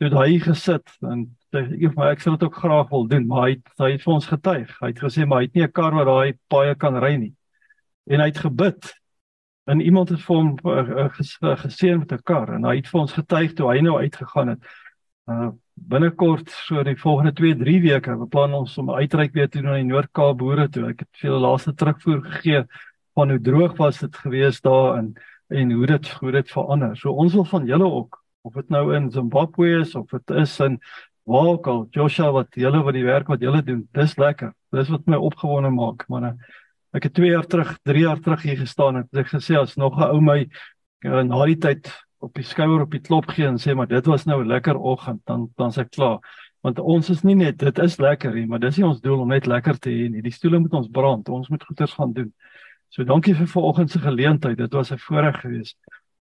Toe hy gesit en ek maar ek sou dit ook graag wil doen, maar hy hy het vir ons getuig. Hy het gesê maar hy het nie 'n kar wat daai paaie kan ry nie. En hy het gebid. En iemand het vir hom uh, geseën met 'n kar en hy het vir ons getuig toe hy nou uitgegaan het. Uh binnekort so die volgende 2, 3 weke beplan ons om uitreik weer te doen aan die Noord-Kaap boere toe. Ek het veel laaste terugvoer gegee van hoe droog was dit gewees daar en en hoe dit hoe dit verander. So ons wil van julle ook of dit nou in Zimbabwe is of dit is in ook al Joshua wat julle wat die werk wat julle doen, dis lekker. Dis wat my opgewonde maak, man. Ek het 2 jaar terug, 3 jaar terug hier gestaan en ek gesê as nog 'n ou my uh, na die tyd op die skouer op die klop gee en sê maar dit was nou 'n lekker oggend, dan dan se klaar. Want ons is nie net dit is lekker hier, maar dis nie ons doel om net lekker te hê nie. Die stoele moet ons brand. Ons moet goeders gaan doen. So dankie vir vanoggend se geleentheid. Dit was 'n voorreg geweest.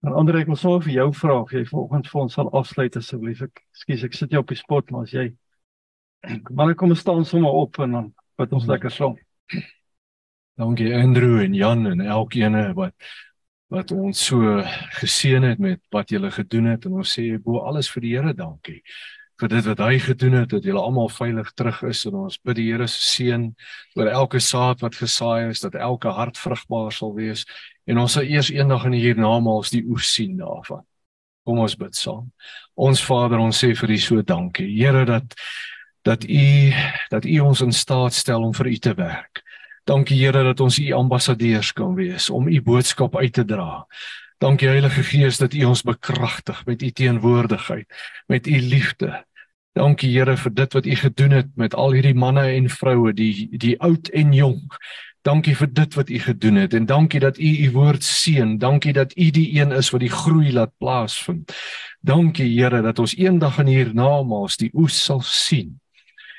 En Andre, ek wil sommer vir jou vra of jy vanoggend vir ons sal afsluit asseblief. Ek skus ek sit jou op die spot, maar as jy maar kom staan sommer op en dan wat ons lekker song. Dankie Andrew en Jan en elkeen wat wat ons so geseën het met wat julle gedoen het en ons sê bo alles vir die Here dankie vir dit wat hy gedoen het dat julle almal veilig terug is en ons bid die Here se seën oor elke saad wat gesaai is dat elke hart vrugbaar sal wees en ons sal eers eendag in die hiernamaals die oes sien daarvan. Kom ons bid saam. Ons Vader, ons sê vir U so dankie. Here dat dat U dat U ons in staat stel om vir U te werk Dankie Here dat ons u ambassadeurs kan wees om u boodskap uit te dra. Dankie Heilige Gees dat u ons bekragtig met u teenwoordigheid, met u liefde. Dankie Here vir dit wat u gedoen het met al hierdie manne en vroue, die die oud en jonk. Dankie vir dit wat u gedoen het en dankie dat u u woord seën. Dankie dat u die een is wat die groei laat plaasvind. Dankie Here dat ons eendag in hiernamaals die oes sal sien.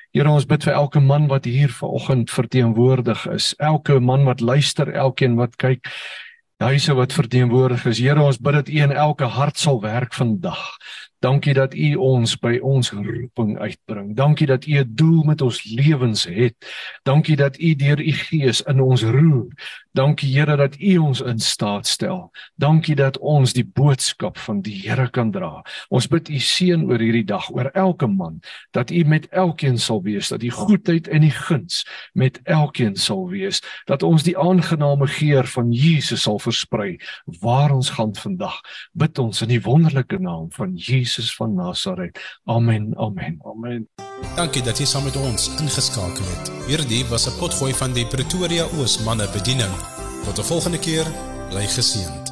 Here ons bid vir elke man wat hier vanoggend verteenwoordig is, elke man wat luister, elkeen wat kyk, huise wat verteenwoordig is. Here ons bid dat U in elke hart sal werk vandag. Dankie dat U ons by ons roeping uitbring. Dankie dat U 'n doel met ons lewens het. Dankie dat U deur U Gees in ons roer. Dankie Here dat U ons in staat stel. Dankie dat ons die boodskap van die Here kan dra. Ons bid U seën oor hierdie dag, oor elke man, dat U met elkeen sal wees, dat die goedheid en die guns met elkeen sal wees, dat ons die aangename geur van Jesus sal versprei waar ons gaan vandag. Bid ons in die wonderlike naam van Jesus van Nasaret. Amen. Amen. Amen. Dankie dat jy saam met ons ingeskakel het. Hierdie was 'n potgooi van die Pretoria Oos manne bediening. Tot 'n volgende keer, bly geseënd.